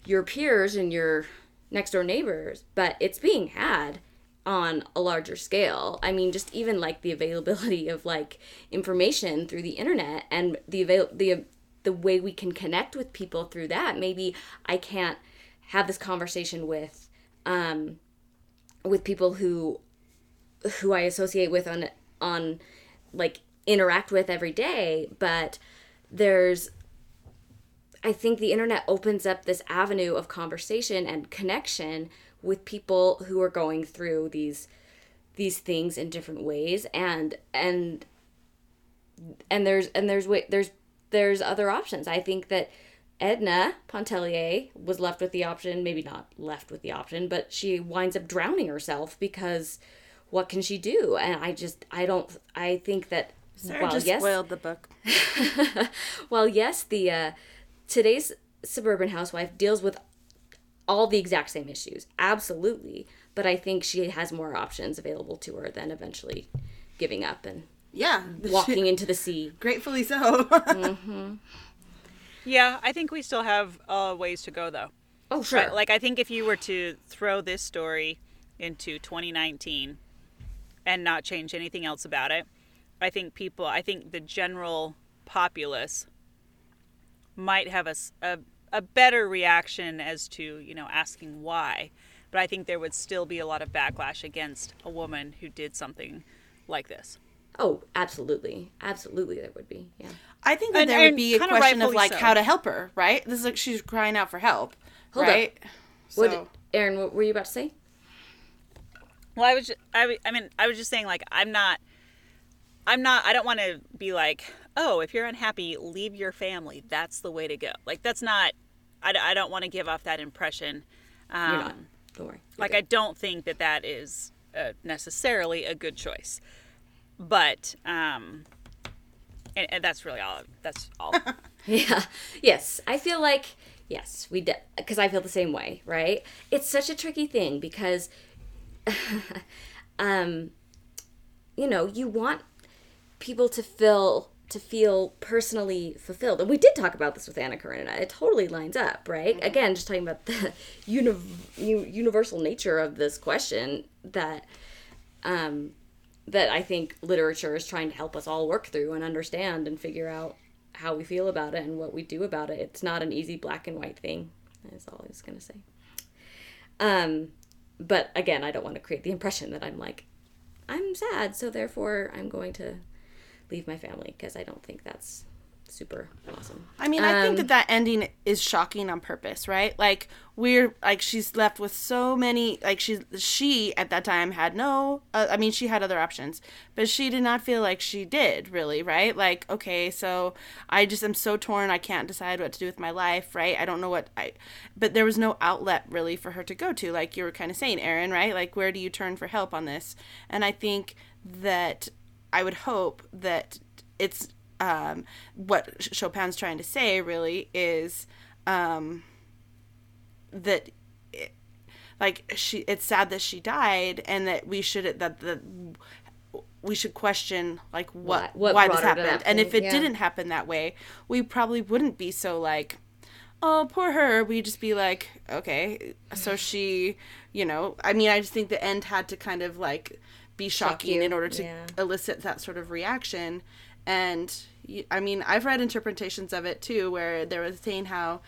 your peers and your next door neighbors, but it's being had on a larger scale. I mean, just even like the availability [laughs] of like information through the internet and the avail the the way we can connect with people through that. Maybe I can't have this conversation with um with people who who I associate with on on like interact with every day, but there's I think the internet opens up this avenue of conversation and connection with people who are going through these these things in different ways and and and there's and there's way there's there's other options. I think that Edna Pontellier was left with the option, maybe not left with the option, but she winds up drowning herself because what can she do? And I just, I don't, I think that, Sarah well, just yes, spoiled the book. [laughs] well, yes, the uh, today's suburban housewife deals with all the exact same issues, absolutely. But I think she has more options available to her than eventually giving up and Yeah, walking [laughs] into the sea. Gratefully so. Yeah, I think we still have uh, ways to go though. Oh, sure. Right, Like I think if you were to throw this story into 2019 and not change anything else about it, I think people, I think the general populace might have a a better reaction as to, you know, asking why. But I think there would still be a lot of backlash against a woman who did something like this. oh, absolutely, absolutely, there would be. Yeah. I think that And- there would be a question of like so. how to help her, right? This is like she's crying out for help, Hold up. right? What, So Erin? What were you about to say? Well, I was, just, I, w- I mean, I was just saying, like, I'm not, I'm not, I don't want to be like, oh, if you're unhappy, leave your family. That's the way to go. Like, that's not, I, I don't want to give off that impression. Um, You're not. Don't worry. You're Like, good. I don't think that that is uh, necessarily a good choice. But, um, and, and that's really all. That's all. [laughs] Yeah. Yes. I feel like yes, we did because I feel the same way, right? It's such a tricky thing because [laughs] um you know, you want people to feel to feel personally fulfilled. And we did talk about this with Anna Karenina. It totally lines up, right? Again, just talking about the [laughs] uni- universal nature of this question that um that I think literature is trying to help us all work through and understand and figure out how we feel about it and what we do about it. It's not an easy black and white thing. That's all I was gonna say. Um, but again, I don't want to create the impression that I'm like, I'm sad, so therefore I'm going to leave my family because I don't think that's super awesome. I mean, I think Um, that that ending is shocking on purpose, right? Like we're like she's left with so many like she's she at that time had no uh, I mean she had other options, but she did not feel like she did really, right? Like okay, so I just am so torn, I can't decide what to do with my life, right? I don't know what I but there was no outlet really for her to go to like you were kind of saying, Erin, right? Like where do you turn for help on this? And I think that I would hope that it's um, what Chopin's trying to say really is um, that it, like she it's sad that she died and that we should that the we should question like what, Why- what why this brought her to that happened and if it yeah. didn't happen that way we probably wouldn't be so like oh poor her. We just be like okay. So she you know i mean i just think the end had to kind of like be shocking in order to yeah. elicit that sort of reaction. And I mean i've read interpretations of it too where there was saying how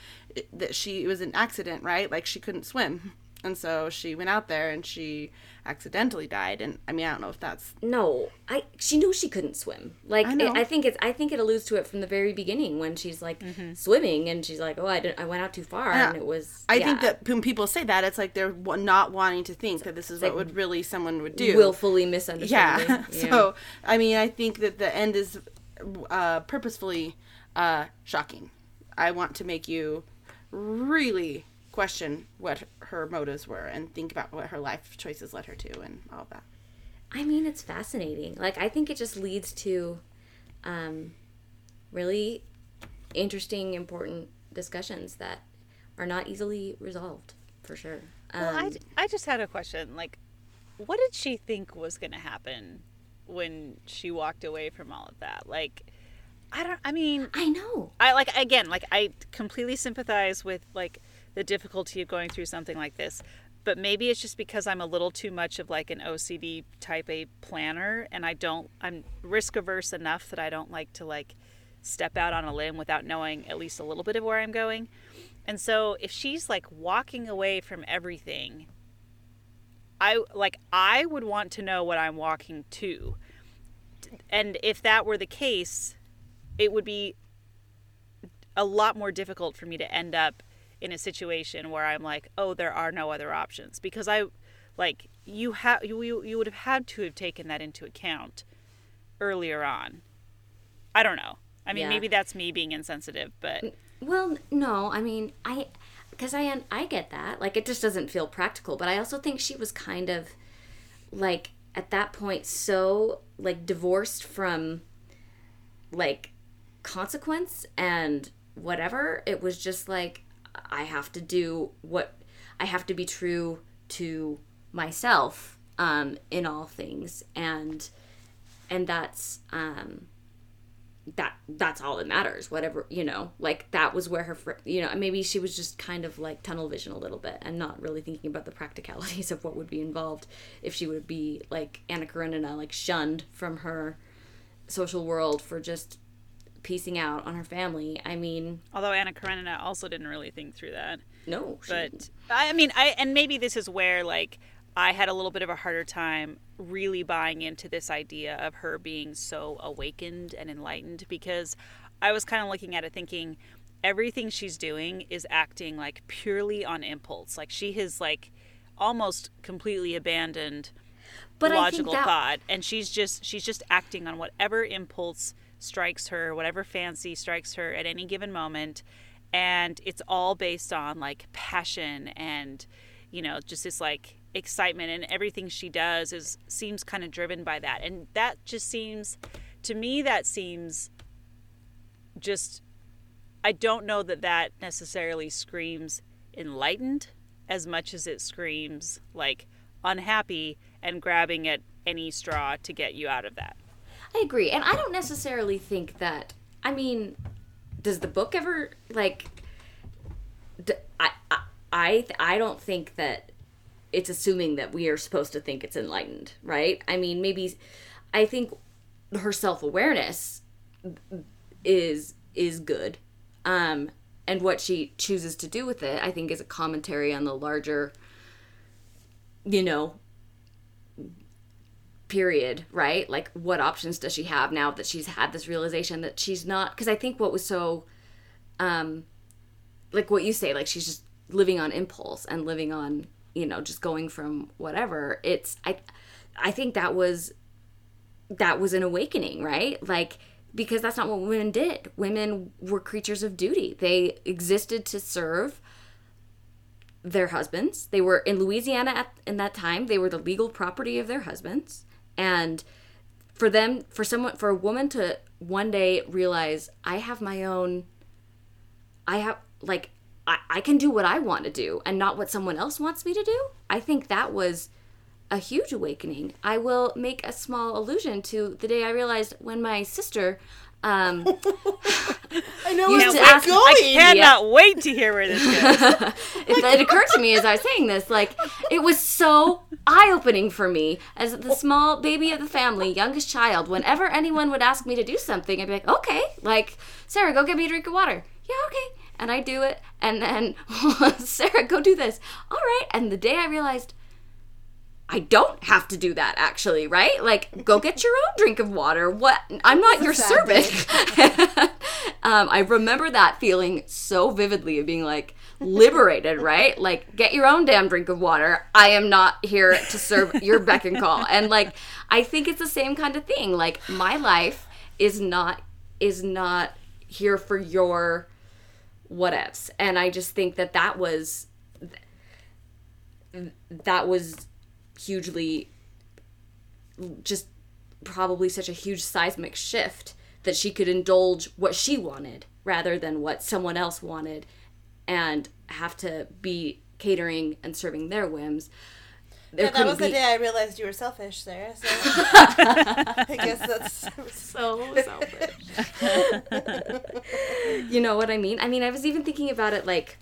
that she it was an accident right? Like she couldn't swim and so she went out there and she accidentally died and i mean i don't know if that's No, I she knew she couldn't swim. Like I I, know. I think it's I think it alludes to it from the very beginning when she's like swimming and she's like, "Oh, I didn't, I went out too far," Yeah. and it was. i think that when people say that it's like they're not wanting to think that this is what would really someone would do willfully misunderstanding. yeah. [laughs] so i mean i think that the end is uh, purposefully uh, shocking i want to make you really question what her motives were and think about what her life choices led her to and all that I mean, it's fascinating. Like, I think it just leads to um, really interesting, important discussions that are not easily resolved, for sure. Um, Well, I, I just had a question. Like, what did she think was going to happen when she walked away from all of that? Like, I don't, I mean, I know. I like, again, like, I completely sympathize with, like, the difficulty of going through something like this. But maybe it's just because I'm a little too much of like an OCD type A planner and I don't, I'm risk averse enough that I don't like to like step out on a limb without knowing at least a little bit of where I'm going. And so if she's like walking away from everything, I like I would want to know what I'm walking to. And if that were the case, it would be a lot more difficult for me to end up in a situation where I'm like, "Oh, there are no other options." Because I like you have you you would have had to have taken that into account earlier on. I don't know. I mean, Yeah. maybe that's me being insensitive, but Well, no, I mean, I because I I get that. Like it just doesn't feel practical, but I also think she was kind of like at that point so like divorced from like consequence and whatever. It was just like I have to do what I have to be true to myself um in all things. And and that's um that that's all that matters whatever you know? Like that was where her fr- you know maybe she was just kind of like tunnel vision a little bit and not really thinking about the practicalities of what would be involved if she would be like anna karenina like shunned from her social world for just piecing out on her family i mean Although Anna Karenina also didn't really think through that. no But didn't. I mean, I and maybe this is where like I had a little bit of a harder time really buying into this idea of her being so awakened and enlightened because I was kind of looking at it thinking everything she's doing is acting like purely on impulse. Like she has like almost completely abandoned but logical that, thought and she's just she's just acting on whatever impulse strikes her whatever fancy strikes her at any given moment. And it's all based on like passion and you know just this like excitement. And everything she does is seems kind of driven by that. And that just seems to me that seems just i don't know that that necessarily screams enlightened as much as it screams like unhappy and grabbing at any straw to get you out of that I agree, and I don't necessarily think that. I mean, does the book ever like? D- I I I, I don't think that it's assuming that we are supposed to think it's enlightened, right? I mean, maybe I think her self awareness is is good, um, and what she chooses to do with it, I think, is a commentary on the larger, you know, period, right? Like, what options does she have now that she's had this realization that she's not? Because I think what was so, um, like what you say, like she's just living on impulse and living on, you know, just going from whatever. It's I, I think that was, that was an awakening, right? Like because that's not what women did. Women were creatures of duty. They existed to serve their husbands. They were in Louisiana at in that time. They were the legal property of their husbands, and for them, for someone, for a woman to one day realize, I have my own. I have like I, I can do what I want to do and not what someone else wants me to do. I think that was a huge awakening. I will make a small allusion to the day I realized when my sister um, [laughs] I know where to we're ask- going. I cannot [laughs] wait to hear where this goes. [laughs] it, it occurred to me as I was saying this, like it was so eye-opening for me as the small baby of the family, youngest child. Whenever anyone would ask me to do something, I'd be like, "Okay," like Sarah, go get me a drink of water. Yeah, okay, and I do it, and then Sarah, go do this. All right, and the day I realized. I don't have to do that actually, right? Like, go get your own drink of water. What? I'm not your servant. [laughs] um, I remember that feeling so vividly of being like liberated, right? Like, get your own damn drink of water. I am not here to serve your beck and call. And like, I think it's the same kind of thing. Like, my life is not is not here for your whatevs. And I just think that that was that was hugely just probably such a huge seismic shift that she could indulge what she wanted rather than what someone else wanted and have to be catering and serving their whims. There Yeah, that couldn't was the day I realized you were selfish, Sarah. So [laughs] I guess that's [laughs] so selfish. you know what I mean? I mean, I was even thinking about it like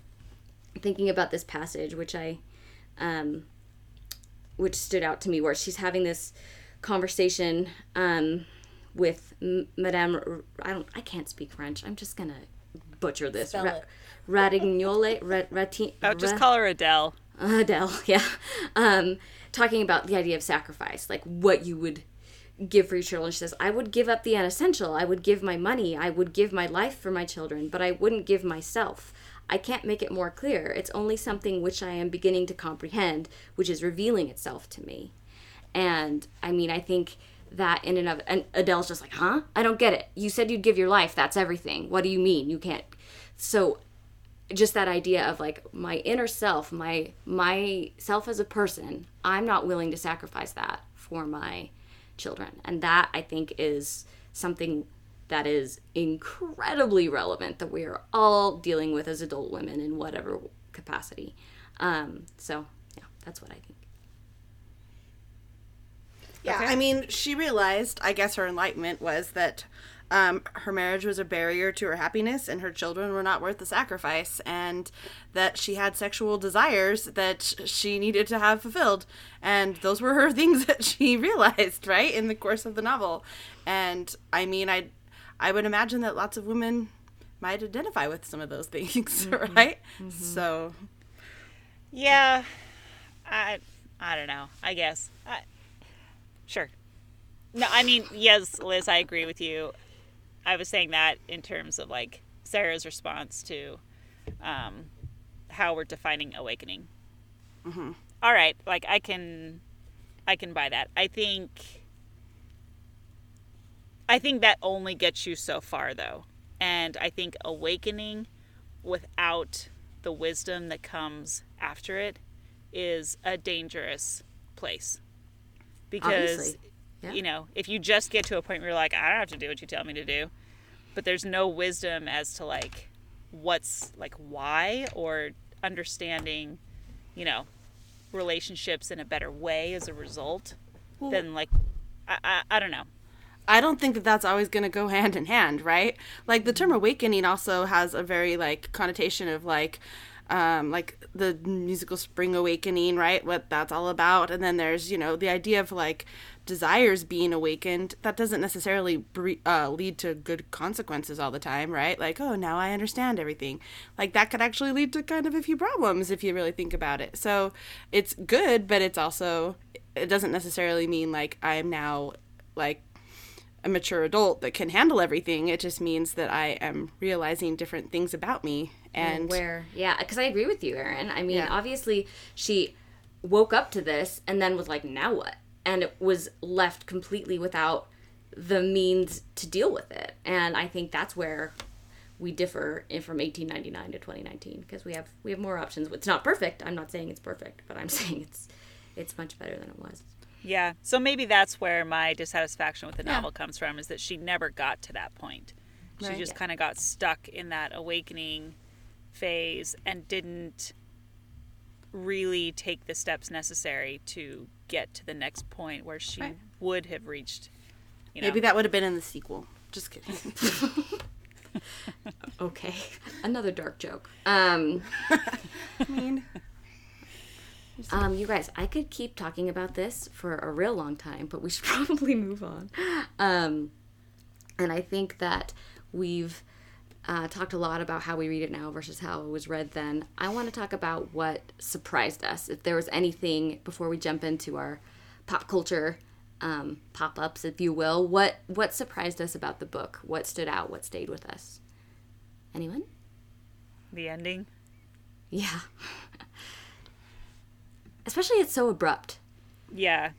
thinking about this passage which I um which stood out to me where she's having this conversation um with M- Madame R- I don't I can't speak French. I'm just going to butcher this. Spell it. Ratignolle, ra- rati- I would just ra- call her Adele. [laughs] Adele, yeah. Um, talking about the idea of sacrifice, like what you would give for your children. She says, I would give up the unessential. I would give my money. I would give my life for my children, but I wouldn't give myself. I can't make it more clear. It's only something which I am beginning to comprehend, which is revealing itself to me. And I mean, I think that in and of and Adele's just like, huh? I don't get it. You said you'd give your life. That's everything. What do you mean? You can't so just that idea of like my inner self, my my self as a person, I'm not willing to sacrifice that for my children. And that I think is something that is incredibly relevant that we are all dealing with as adult women in whatever capacity. Um, so yeah, that's what I think. Yeah, Okay. I mean, she realized, I guess her enlightenment was that um, her marriage was a barrier to her happiness and her children were not worth the sacrifice, and that she had sexual desires that she needed to have fulfilled. And those were her [laughs] things that she realized, right, in the course of the novel. And I mean, I, I would imagine that lots of women might identify with some of those [laughs] things, mm-hmm. right? Mm-hmm. So, Yeah, I I don't know. I guess. I, sure. No, I mean, yes, Liz, I agree with you. I was saying that in terms of like Sarah's response to um, how we're defining awakening. Mm-hmm. All right, like I can, I can buy that. I think. I think that only gets you so far, though, and I think awakening without the wisdom that comes after it is a dangerous place. Because Yeah. you know if you just get to a point where you're like i don't have to do what you tell me to do but there's no wisdom as to like what's like why or understanding you know relationships in a better way as a result then like I, I, I don't know I don't think that that's always going to go [laughs] hand in hand, right? Like the term awakening also has a very like connotation of like um like the musical spring awakening, right? What that's all about. And then there's, you know, the idea of like desires being awakened. That doesn't necessarily bre- uh, lead to good consequences all the time, right? Like, oh, now I understand everything. Like that could actually lead to kind of a few problems if you really think about it. So, it's good, but it's also it doesn't necessarily mean like I'm now like a mature adult that can handle everything. It just means that I am realizing different things about me. And where yeah because i agree with you Erin. i mean Yeah. obviously she woke up to this and then was like now what and it was left completely without the means to deal with it and i think that's where we differ in from 1899 to 2019 because we have we have more options it's not perfect i'm not saying it's perfect but i'm [laughs] saying it's it's much better than it was Yeah. So maybe that's where my dissatisfaction with the Yeah. novel comes from is that she never got to that point. She Right. just Yeah. kind of got stuck in that awakening phase and didn't really take the steps necessary to get to the next point where she Right. would have reached. You know, maybe that would have been in the sequel. Just kidding. [laughs] [laughs] okay another dark joke um [laughs] I mean, Um, you guys, I could keep talking about this for a real long time, but we should [laughs] probably move on. Um, and I think that we've uh, talked a lot about how we read it now versus how it was read then. I want to talk about what surprised us. If there was anything before we jump into our pop culture um, pop ups, if you will, what what surprised us about the book? What stood out? What stayed with us? Anyone? the ending. Yeah. [laughs] Especially it's so abrupt. Yeah.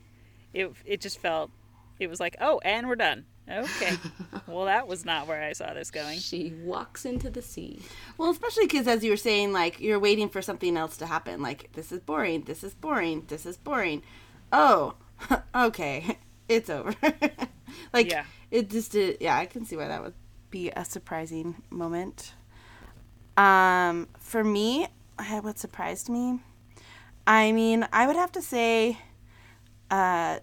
It it just felt it was like, "Oh, and we're done." Okay. [laughs] well, that was not where I saw this going. She walks into the sea. well, especially because as you were saying, like you're waiting for something else to happen. Like this is boring. This is boring. This is boring. Oh, [laughs] okay, [laughs] it's over. like Yeah. it just did. Yeah, I can see why that would be a surprising moment. Um, for me, I- what surprised me, I mean, I would have to say, uh,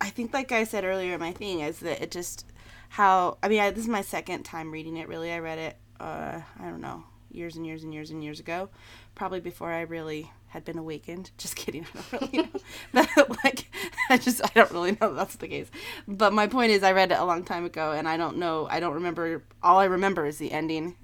I think, like I said earlier, my thing is that it just how I mean, I, this is my second time reading it. Really, I read it, uh, I don't know, years and years and years and years ago, probably before I really had been awakened. [laughs] Just kidding, I don't really know. [laughs] but like, [laughs] I just I don't really know that that's the case. But my point is, I read it a long time ago, and I don't know. I don't remember. All I remember is the ending.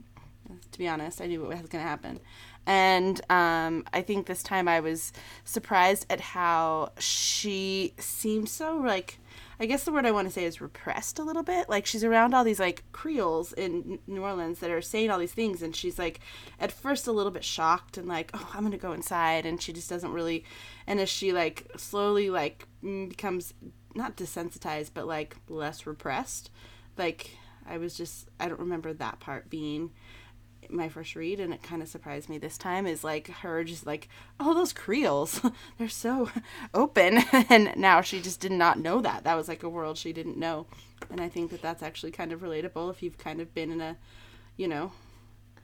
To be honest, I knew what was going to happen. And um, I think this time I was surprised at how she seemed so like I guess the word I want to say is repressed a little bit. Like she's around all these like Creoles in New Orleans that are saying all these things, and she's like at first a little bit shocked and like, oh, I'm gonna go inside, and she just doesn't really. And as she like slowly like mm, becomes not desensitized, but like less repressed, like I was just I don't remember that part being my first read and it kind of surprised me this time is like her just like oh those creoles. [laughs] They're so [laughs] open. [laughs] And now she just did not know that. That was like a world she didn't know. And i think that that's actually kind of relatable if you've kind of been in a you know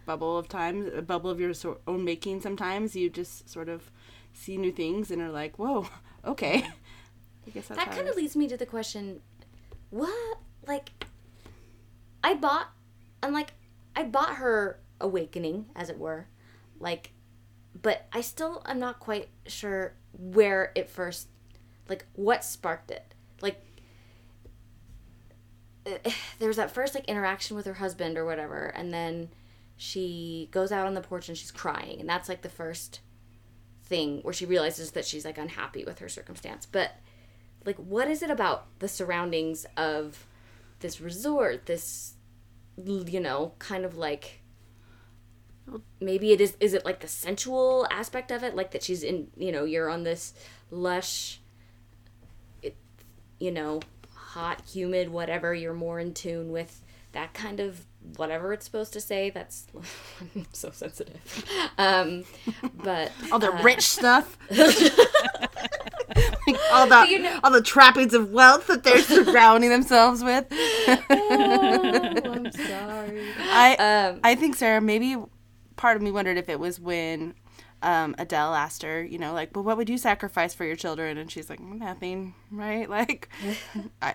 bubble of time a bubble of your own making sometimes you just sort of see new things and are like whoa okay. I guess that kind of leads me to the question what like i bought i'm like i bought her awakening as it were. Like but i still am not quite sure where it first like what sparked it. Like eh, [sighs] there was that first like interaction with her husband or whatever and then she goes out on the porch and she's crying and that's like the first thing where she realizes that she's like unhappy with her circumstance. But like what is it about the surroundings of this resort this you know kind of like maybe it is is it like the sensual aspect of it? Like that she's in you know you're on this lush it, you know hot humid whatever you're more in tune with that kind of whatever it's supposed to say. That's [laughs] I'm so sensitive. Um but all the uh, rich stuff. [laughs] Like, all the you know- all the trappings of wealth that they're [laughs] surrounding themselves with. Oh, i'm sorry. I um I think Sarah maybe part of me wondered if it was when um, Adele asked her, you know, like, well, what would you sacrifice for your children? And she's like, nothing, right? [laughs] Like, [laughs] I,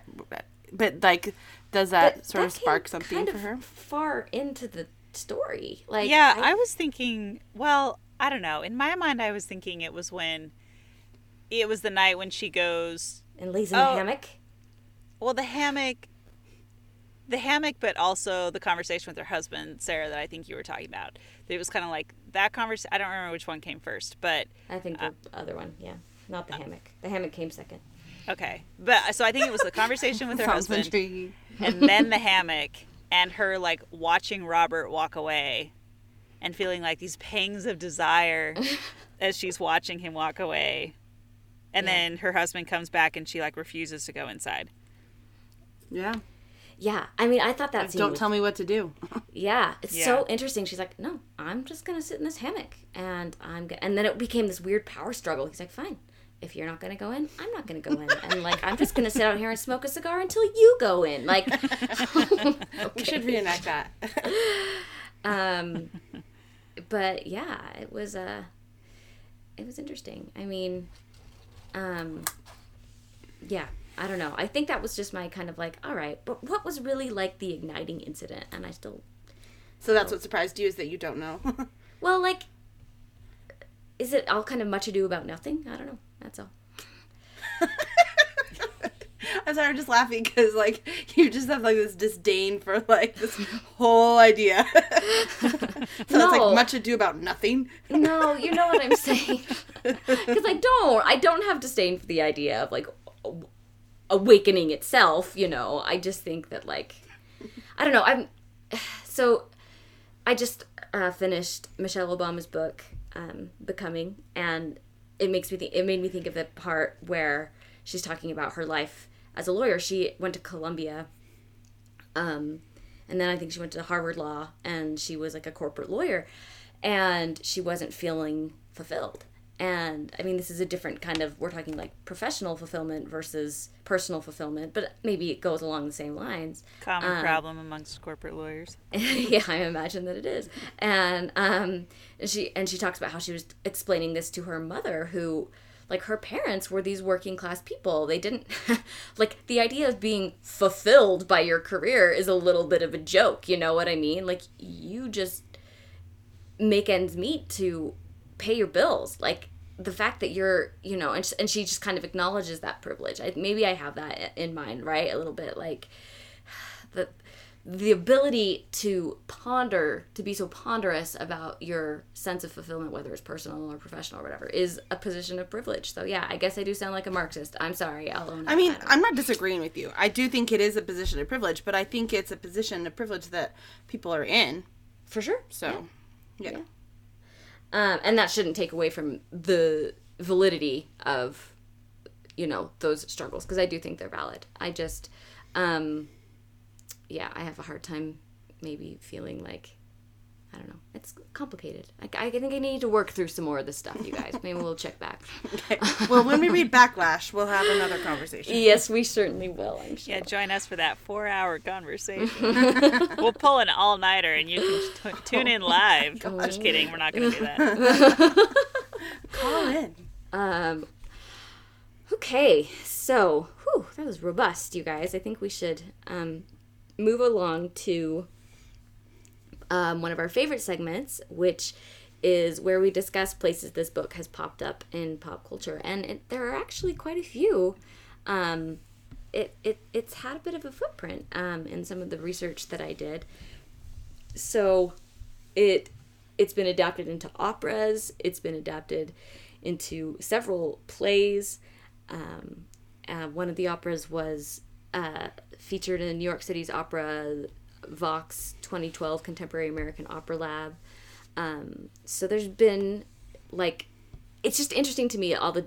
but like, does that But sort of that came spark something kind for of her? Far into the story, like yeah, I, was thinking, well, I don't know. In my mind, I was thinking it was when it was the night when she goes, and lays in Oh. the hammock. well, the hammock, the hammock, but also the conversation with her husband, Sarah, that I think you were talking about. It was kind of like that conversation. I don't remember which one came first, but I think Uh, the other one, yeah, not the hammock. The hammock came second. okay. But so I think it was the conversation with [laughs] her husband. intriguing. and then the hammock and her like watching Robert walk away and feeling like these pangs of desire [laughs] as she's watching him walk away. And Yeah. then her husband comes back and she like refuses to go inside. Yeah. Yeah, I mean, I thought that scene. Don't was- tell me what to do. [laughs] Yeah, it's Yeah. so interesting. She's like, "No, I'm just gonna sit in this hammock," and I'm. Go-. And then it became this weird power struggle. He's like, "Fine, if you're not gonna go in, I'm not gonna go in," and like, I'm just gonna sit out here and smoke a cigar until you go in. Like, [laughs] [laughs] We should reenact that. um, but yeah, it was uh, it was interesting. I mean, um, yeah, I don't know. I think that was just my kind of like, all right, but what was really like the igniting incident? And I still so that's what surprised you is that you don't know. [laughs] Well, like, is it all kind of much ado about nothing? I don't know. That's all. [laughs] I'm sorry, I'm just laughing because like you just have like this disdain for like this whole idea. [laughs] so it's No. like much ado about nothing. No, you know what I'm saying. Because I don't. I don't have disdain for the idea of like awakening itself. You know, I just think that like, I don't know. I'm [sighs] so. I just uh, finished Michelle Obama's book, um, Becoming, and it makes me think. It made me think of the part where she's talking about her life as a lawyer. She went to Columbia, um, and then I think she went to Harvard Law, and she was like a corporate lawyer, and she wasn't feeling fulfilled. And I mean, this is a different kind of. We're talking like professional fulfillment versus personal fulfillment, but maybe it goes along the same lines. Common Um, problem amongst corporate lawyers. [laughs] yeah, I imagine that it is. And um, and she and she talks about how she was explaining this to her mother, who, like, her parents were these working class people. They didn't [laughs] like the idea of being fulfilled by your career is a little bit of a joke. You know what I mean? Like, you just make ends meet to pay your bills. Like the fact that you're, you know, and, and she just kind of acknowledges that privilege. I, maybe I have that in mind, right? A little bit like [sighs] the the ability to ponder, to be so ponderous about your sense of fulfillment, whether it's personal or professional or whatever, is a position of privilege. So yeah, I guess I do sound like a Marxist. I'm sorry, I'll own. I mean, I'm not disagreeing with you. I do think it is a position of privilege, but I think it's a position of privilege that people are in. for sure. So, yeah. Yeah. Um, and that shouldn't take away from the validity of you know those struggles because i do think they're valid. I just um yeah, I have a hard time maybe feeling like I don't know. It's complicated. I, I think I need to work through some more of this stuff, you guys. Maybe we'll check back. Okay. Well, when we read Backlash, we'll have another conversation. yes, we certainly will. I'm sure. Yeah, join us for that four-hour conversation. [laughs] we'll pull an all-nighter, and you can t- tune in live. Just kidding. We're not going to do that. [laughs] Call in. Um, okay, so whew, that was robust, you guys. I think we should um, move along to um, one of our favorite segments, which is where we discuss places this book has popped up in pop culture, and it, there are actually quite a few. Um, it, it it's had a bit of a footprint um, in some of the research that I did. So, it it's been adapted into operas. It's been adapted into several plays. Um, uh, one of the operas was uh, featured in New York City's opera Vox 2012 Contemporary American Opera Lab. Um, so there's been like, it's just interesting to me all the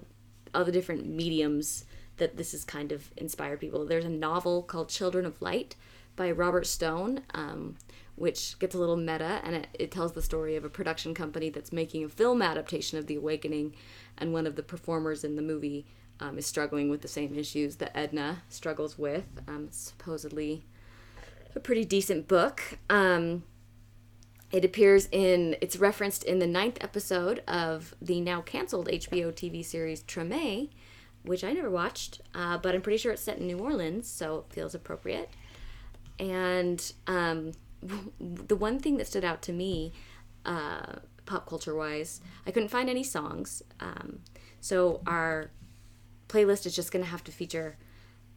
all the different mediums that this has kind of inspired people. There's a novel called Children of Light by Robert Stone, um, which gets a little meta and it, it tells the story of a production company that's making a film adaptation of The Awakening, and one of the performers in the movie um, is struggling with the same issues that Edna struggles with. Um, supposedly a pretty decent book. Um, it appears in, it's referenced in the ninth episode of the now canceled HBO TV series Treme, which I never watched, uh, but I'm pretty sure it's set in New Orleans, so it feels appropriate. And um, [laughs] the one thing that stood out to me, uh, pop culture wise, I couldn't find any songs. Um, so our playlist is just going to have to feature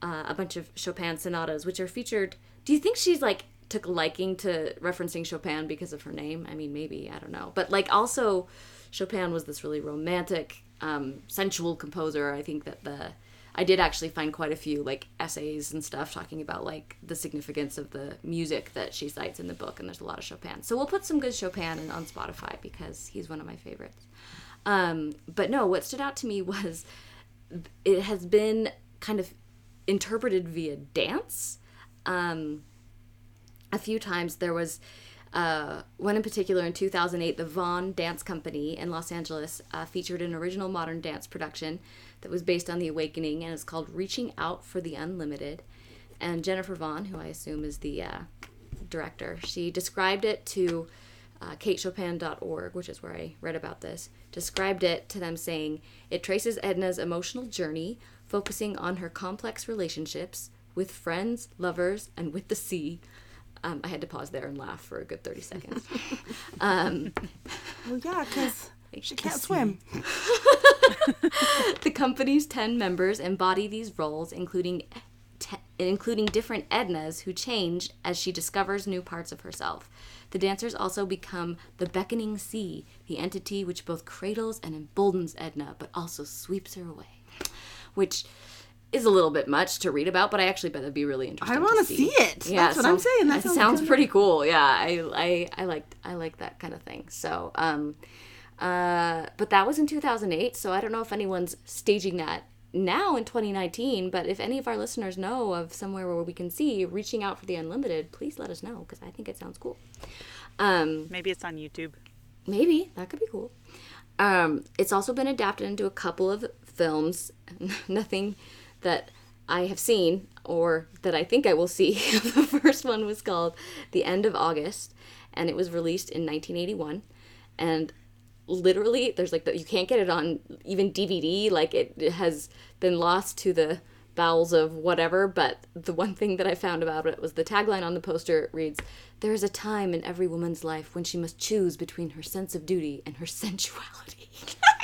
uh, a bunch of Chopin sonatas, which are featured. Do you think she's like took liking to referencing Chopin because of her name? I mean, maybe I don't know, but like also, Chopin was this really romantic, um, sensual composer. I think that the I did actually find quite a few like essays and stuff talking about like the significance of the music that she cites in the book, and there's a lot of Chopin. So we'll put some good Chopin in, on Spotify because he's one of my favorites. Um, but no, what stood out to me was it has been kind of interpreted via dance. Um, a few times there was uh, one in particular in 2008, the Vaughn Dance Company in Los Angeles uh, featured an original modern dance production that was based on The Awakening and is called Reaching Out for the Unlimited. And Jennifer Vaughn, who I assume is the uh, director, she described it to uh, katechopin.org, which is where I read about this, described it to them saying it traces Edna's emotional journey, focusing on her complex relationships with friends, lovers, and with the sea. Um, I had to pause there and laugh for a good 30 seconds. [laughs] um, Well, yeah, because she can't swim. [laughs] the company's 10 members embody these roles, including te- including different Ednas who change as she discovers new parts of herself. The dancers also become the beckoning sea, the entity which both cradles and emboldens Edna, but also sweeps her away. Which is a little bit much to read about, but I actually bet that'd be really interesting. I want to to see it. Yeah, That's what I'm sounds- saying. That That sounds sounds good. pretty cool. Yeah, I, I, I liked, I like that kind of thing. So, um, uh, but that was in 2008. So I don't know if anyone's staging that now in 2019. But if any of our listeners know of somewhere where we can see reaching out for the unlimited, please let us know because I think it sounds cool. Um, Maybe it's on YouTube. Maybe that could be cool. Um, it's also been adapted into a couple of films. [laughs] Nothing that I have seen or that I think I will see. [laughs] the first one was called The End of August, and it was released in 1981. And literally, there's like the, you can't get it on even DVD. Like it, it has been lost to the bowels of whatever. But the one thing that I found about it was the tagline on the poster reads, "There is a time in every woman's life when she must choose between her sense of duty and her [laughs] sensuality." [laughs]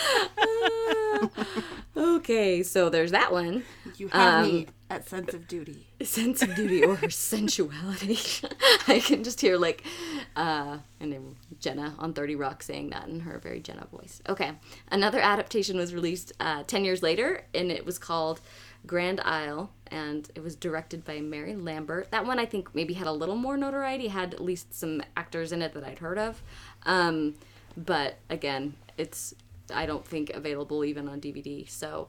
[laughs] okay, so there's that one. You have Um, me at sense of duty. sense of duty or her [laughs] sensuality. [laughs] I can just hear like uh and then Jenna on 30 Rock saying that in her very Jenna voice. Okay. Another adaptation was released uh 10 years later and it was called Grand Isle and it was directed by Mary Lambert. That one I think maybe had a little more notoriety, had at least some actors in it that I'd heard of. Um but again, it's I don't think available even on DVD. So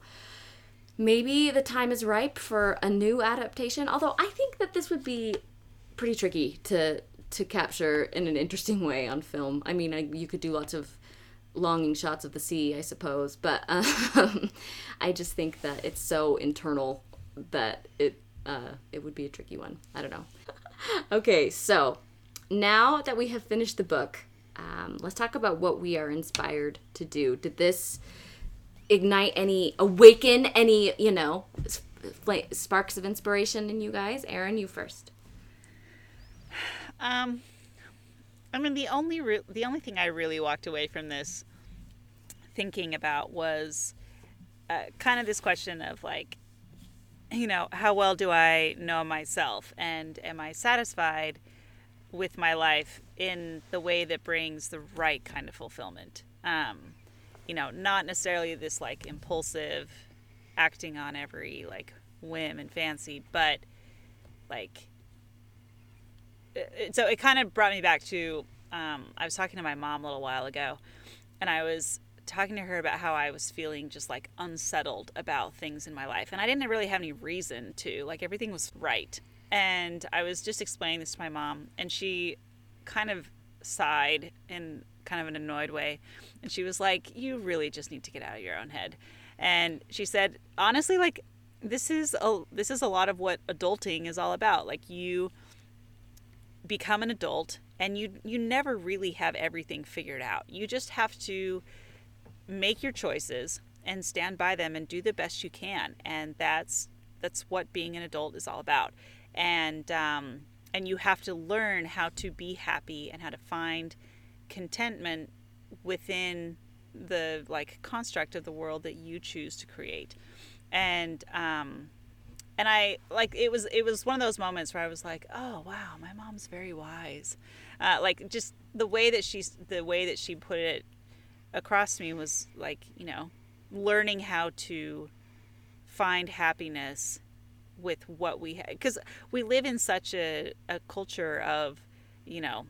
maybe the time is ripe for a new adaptation. Although I think that this would be pretty tricky to to capture in an interesting way on film. I mean, I, you could do lots of longing shots of the sea, I suppose, but [laughs] um, I just think that it's so internal that it uh, it would be a tricky one. I don't know. [laughs] okay, so now that we have finished the book, um, let's talk about what we are inspired to do. Did this ignite any, awaken any, you know, sp- sparks of inspiration in you guys? Erin, you first. Um, I mean, the only re- the only thing I really walked away from this thinking about was uh, kind of this question of like, you know, how well do I know myself, and am I satisfied with my life in the way that brings the right kind of fulfillment? Um, you know, not necessarily this like impulsive acting on every like whim and fancy, but like so it kind of brought me back to um, I was talking to my mom a little while ago, and I was talking to her about how I was feeling just like unsettled about things in my life, and I didn't really have any reason to. Like everything was right, and I was just explaining this to my mom, and she kind of sighed in kind of an annoyed way, and she was like, "You really just need to get out of your own head," and she said, honestly, like this is a this is a lot of what adulting is all about. Like you become an adult and you you never really have everything figured out. You just have to make your choices and stand by them and do the best you can. And that's that's what being an adult is all about. And um, and you have to learn how to be happy and how to find contentment within the like construct of the world that you choose to create. And um, and I like it was it was one of those moments where I was like, oh wow, my mom's very wise. Uh, like just the way that she's the way that she put it across to me was like you know learning how to find happiness with what we have because we live in such a, a culture of you know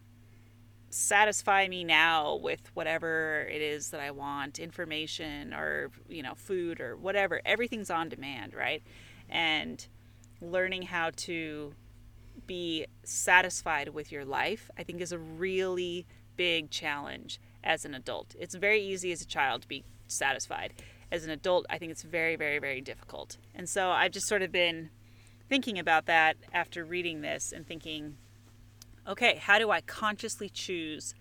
satisfy me now with whatever it is that i want information or you know food or whatever everything's on demand right and learning how to be satisfied with your life, I think is a really big challenge as an adult. It's very easy as a child to be satisfied. As an adult, I think it's very, very, very difficult. And so I've just sort of been thinking about that after reading this and thinking, okay, how do I consciously choose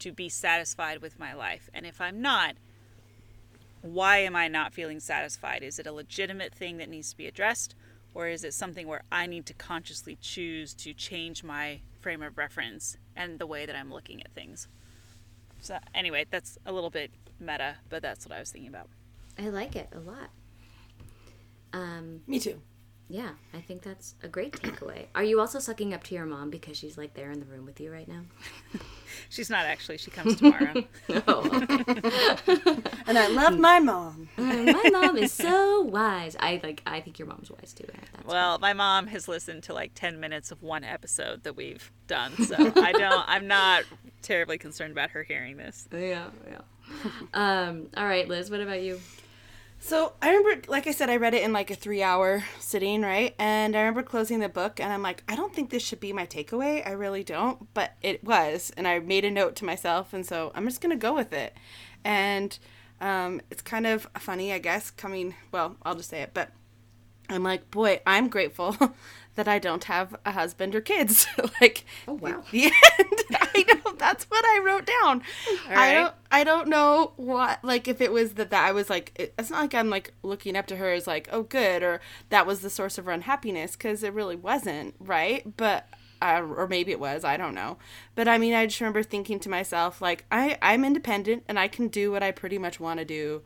to be satisfied with my life? And if I'm not, why am I not feeling satisfied? Is it a legitimate thing that needs to be addressed? Or is it something where I need to consciously choose to change my frame of reference and the way that I'm looking at things? So, anyway, that's a little bit meta, but that's what I was thinking about. I like it a lot. Um, Me too. Yeah, I think that's a great takeaway. Are you also sucking up to your mom because she's like there in the room with you right now? [laughs] She's not actually, she comes tomorrow. [laughs] oh, [laughs] And I love my mom. my mom is so wise. I like. I think your mom's wise too. That's well, my mom has listened to like 10 minutes of one episode that we've done, so I don't, I'm not terribly concerned about her hearing this. yeah, yeah. Um. All right, Liz. What about you? So I remember, like I said, I read it in like a three hour sitting, right? And I remember closing the book and I'm like, I don't think this should be my takeaway. I really don't. But it was. And I made a note to myself. And so I'm just going to go with it. And um, it's kind of funny, I guess, coming, well, I'll just say it. But I'm like, boy, I'm grateful that I don't have a husband or kids. [laughs] like, Oh, wow. [laughs] The end. I know that's what I wrote down. I don't. I don't know what. Like, if it was that that I was like, it, it's not like I'm like looking up to her as like, oh, good, or that was the source of her unhappiness because it really wasn't, right? But. Uh, or maybe it was i don't know but i mean i just remember thinking to myself like i i'm independent and i can do what i pretty much want to do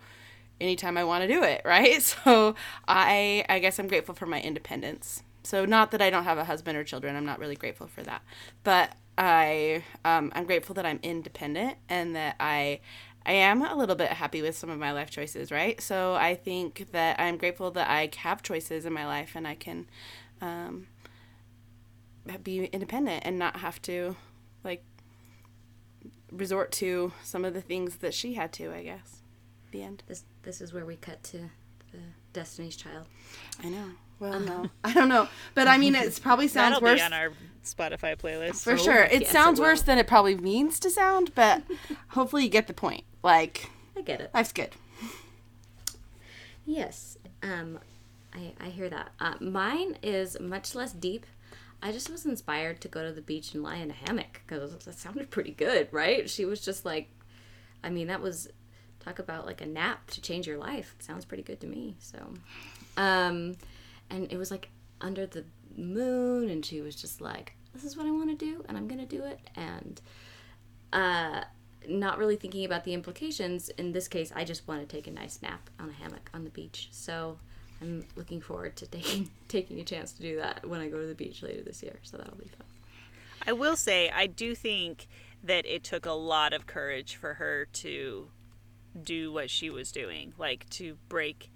anytime I want to do it, [laughs] right? So I I guess I'm grateful for my independence. So not that I don't have a husband or children, I'm not really grateful for that. But I um, I'm grateful that I'm independent and that I I am a little bit happy with some of my life choices, right? So I think that I'm grateful that I have choices in my life and I can um, be independent and not have to like resort to some of the things that she had to, I guess. The end. This this is where we cut to the Destiny's Child. I know. Well, no, [laughs] I don't know, but I mean, it probably [laughs] sounds That'll worse be on our Spotify playlist. for sure. It yes, sounds will. worse than it probably means to sound, but [laughs] hopefully you get the point. Like, I get it. life's good. Yes, um, I, I hear that. Uh, mine is much less deep. I just was inspired to go to the beach and lie in a hammock because that sounded pretty good, right? She was just like, I mean, that was talk about like a nap to change your life. It sounds pretty good to me. So, um, and it was like under the moon, and she was just like, "This is what I want to do, and I'm gonna do it." And uh, not really thinking about the implications. In this case, I just want to take a nice nap on a hammock on the beach. So I'm looking forward to taking [laughs] taking a chance to do that when I go to the beach later this year. So that'll be fun. I will say, I do think that it took a lot of courage for her to do what she was doing, like to break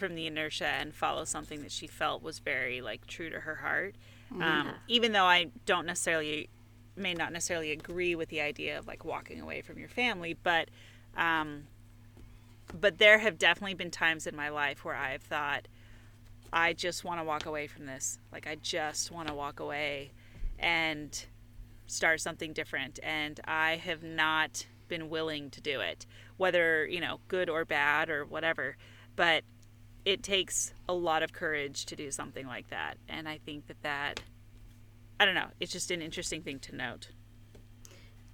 from the inertia and follow something that she felt was very like true to her heart. Um, even though I don't necessarily, may not necessarily agree with the idea of like walking away from your family, but, um, but there have definitely been times in my life where I've thought, I just want to walk away from this. Like I just want to walk away and start something different and I have not been willing to do it whether you know good or bad or whatever but it takes a lot of courage to do something like that and I think that that I don't know it's just an interesting thing to note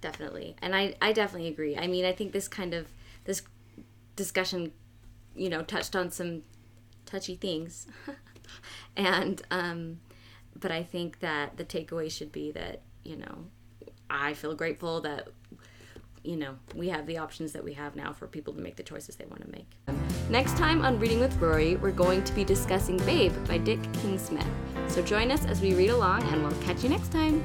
Definitely. And I, I definitely agree. I mean, I think this kind of this discussion, you know, touched on some touchy things. [laughs] and um but I think that the takeaway should be that, you know, I feel grateful that you know, we have the options that we have now for people to make the choices they want to make. Next time on Reading with Rory, we're going to be discussing Babe by Dick King Smith. So join us as we read along and we'll catch you next time.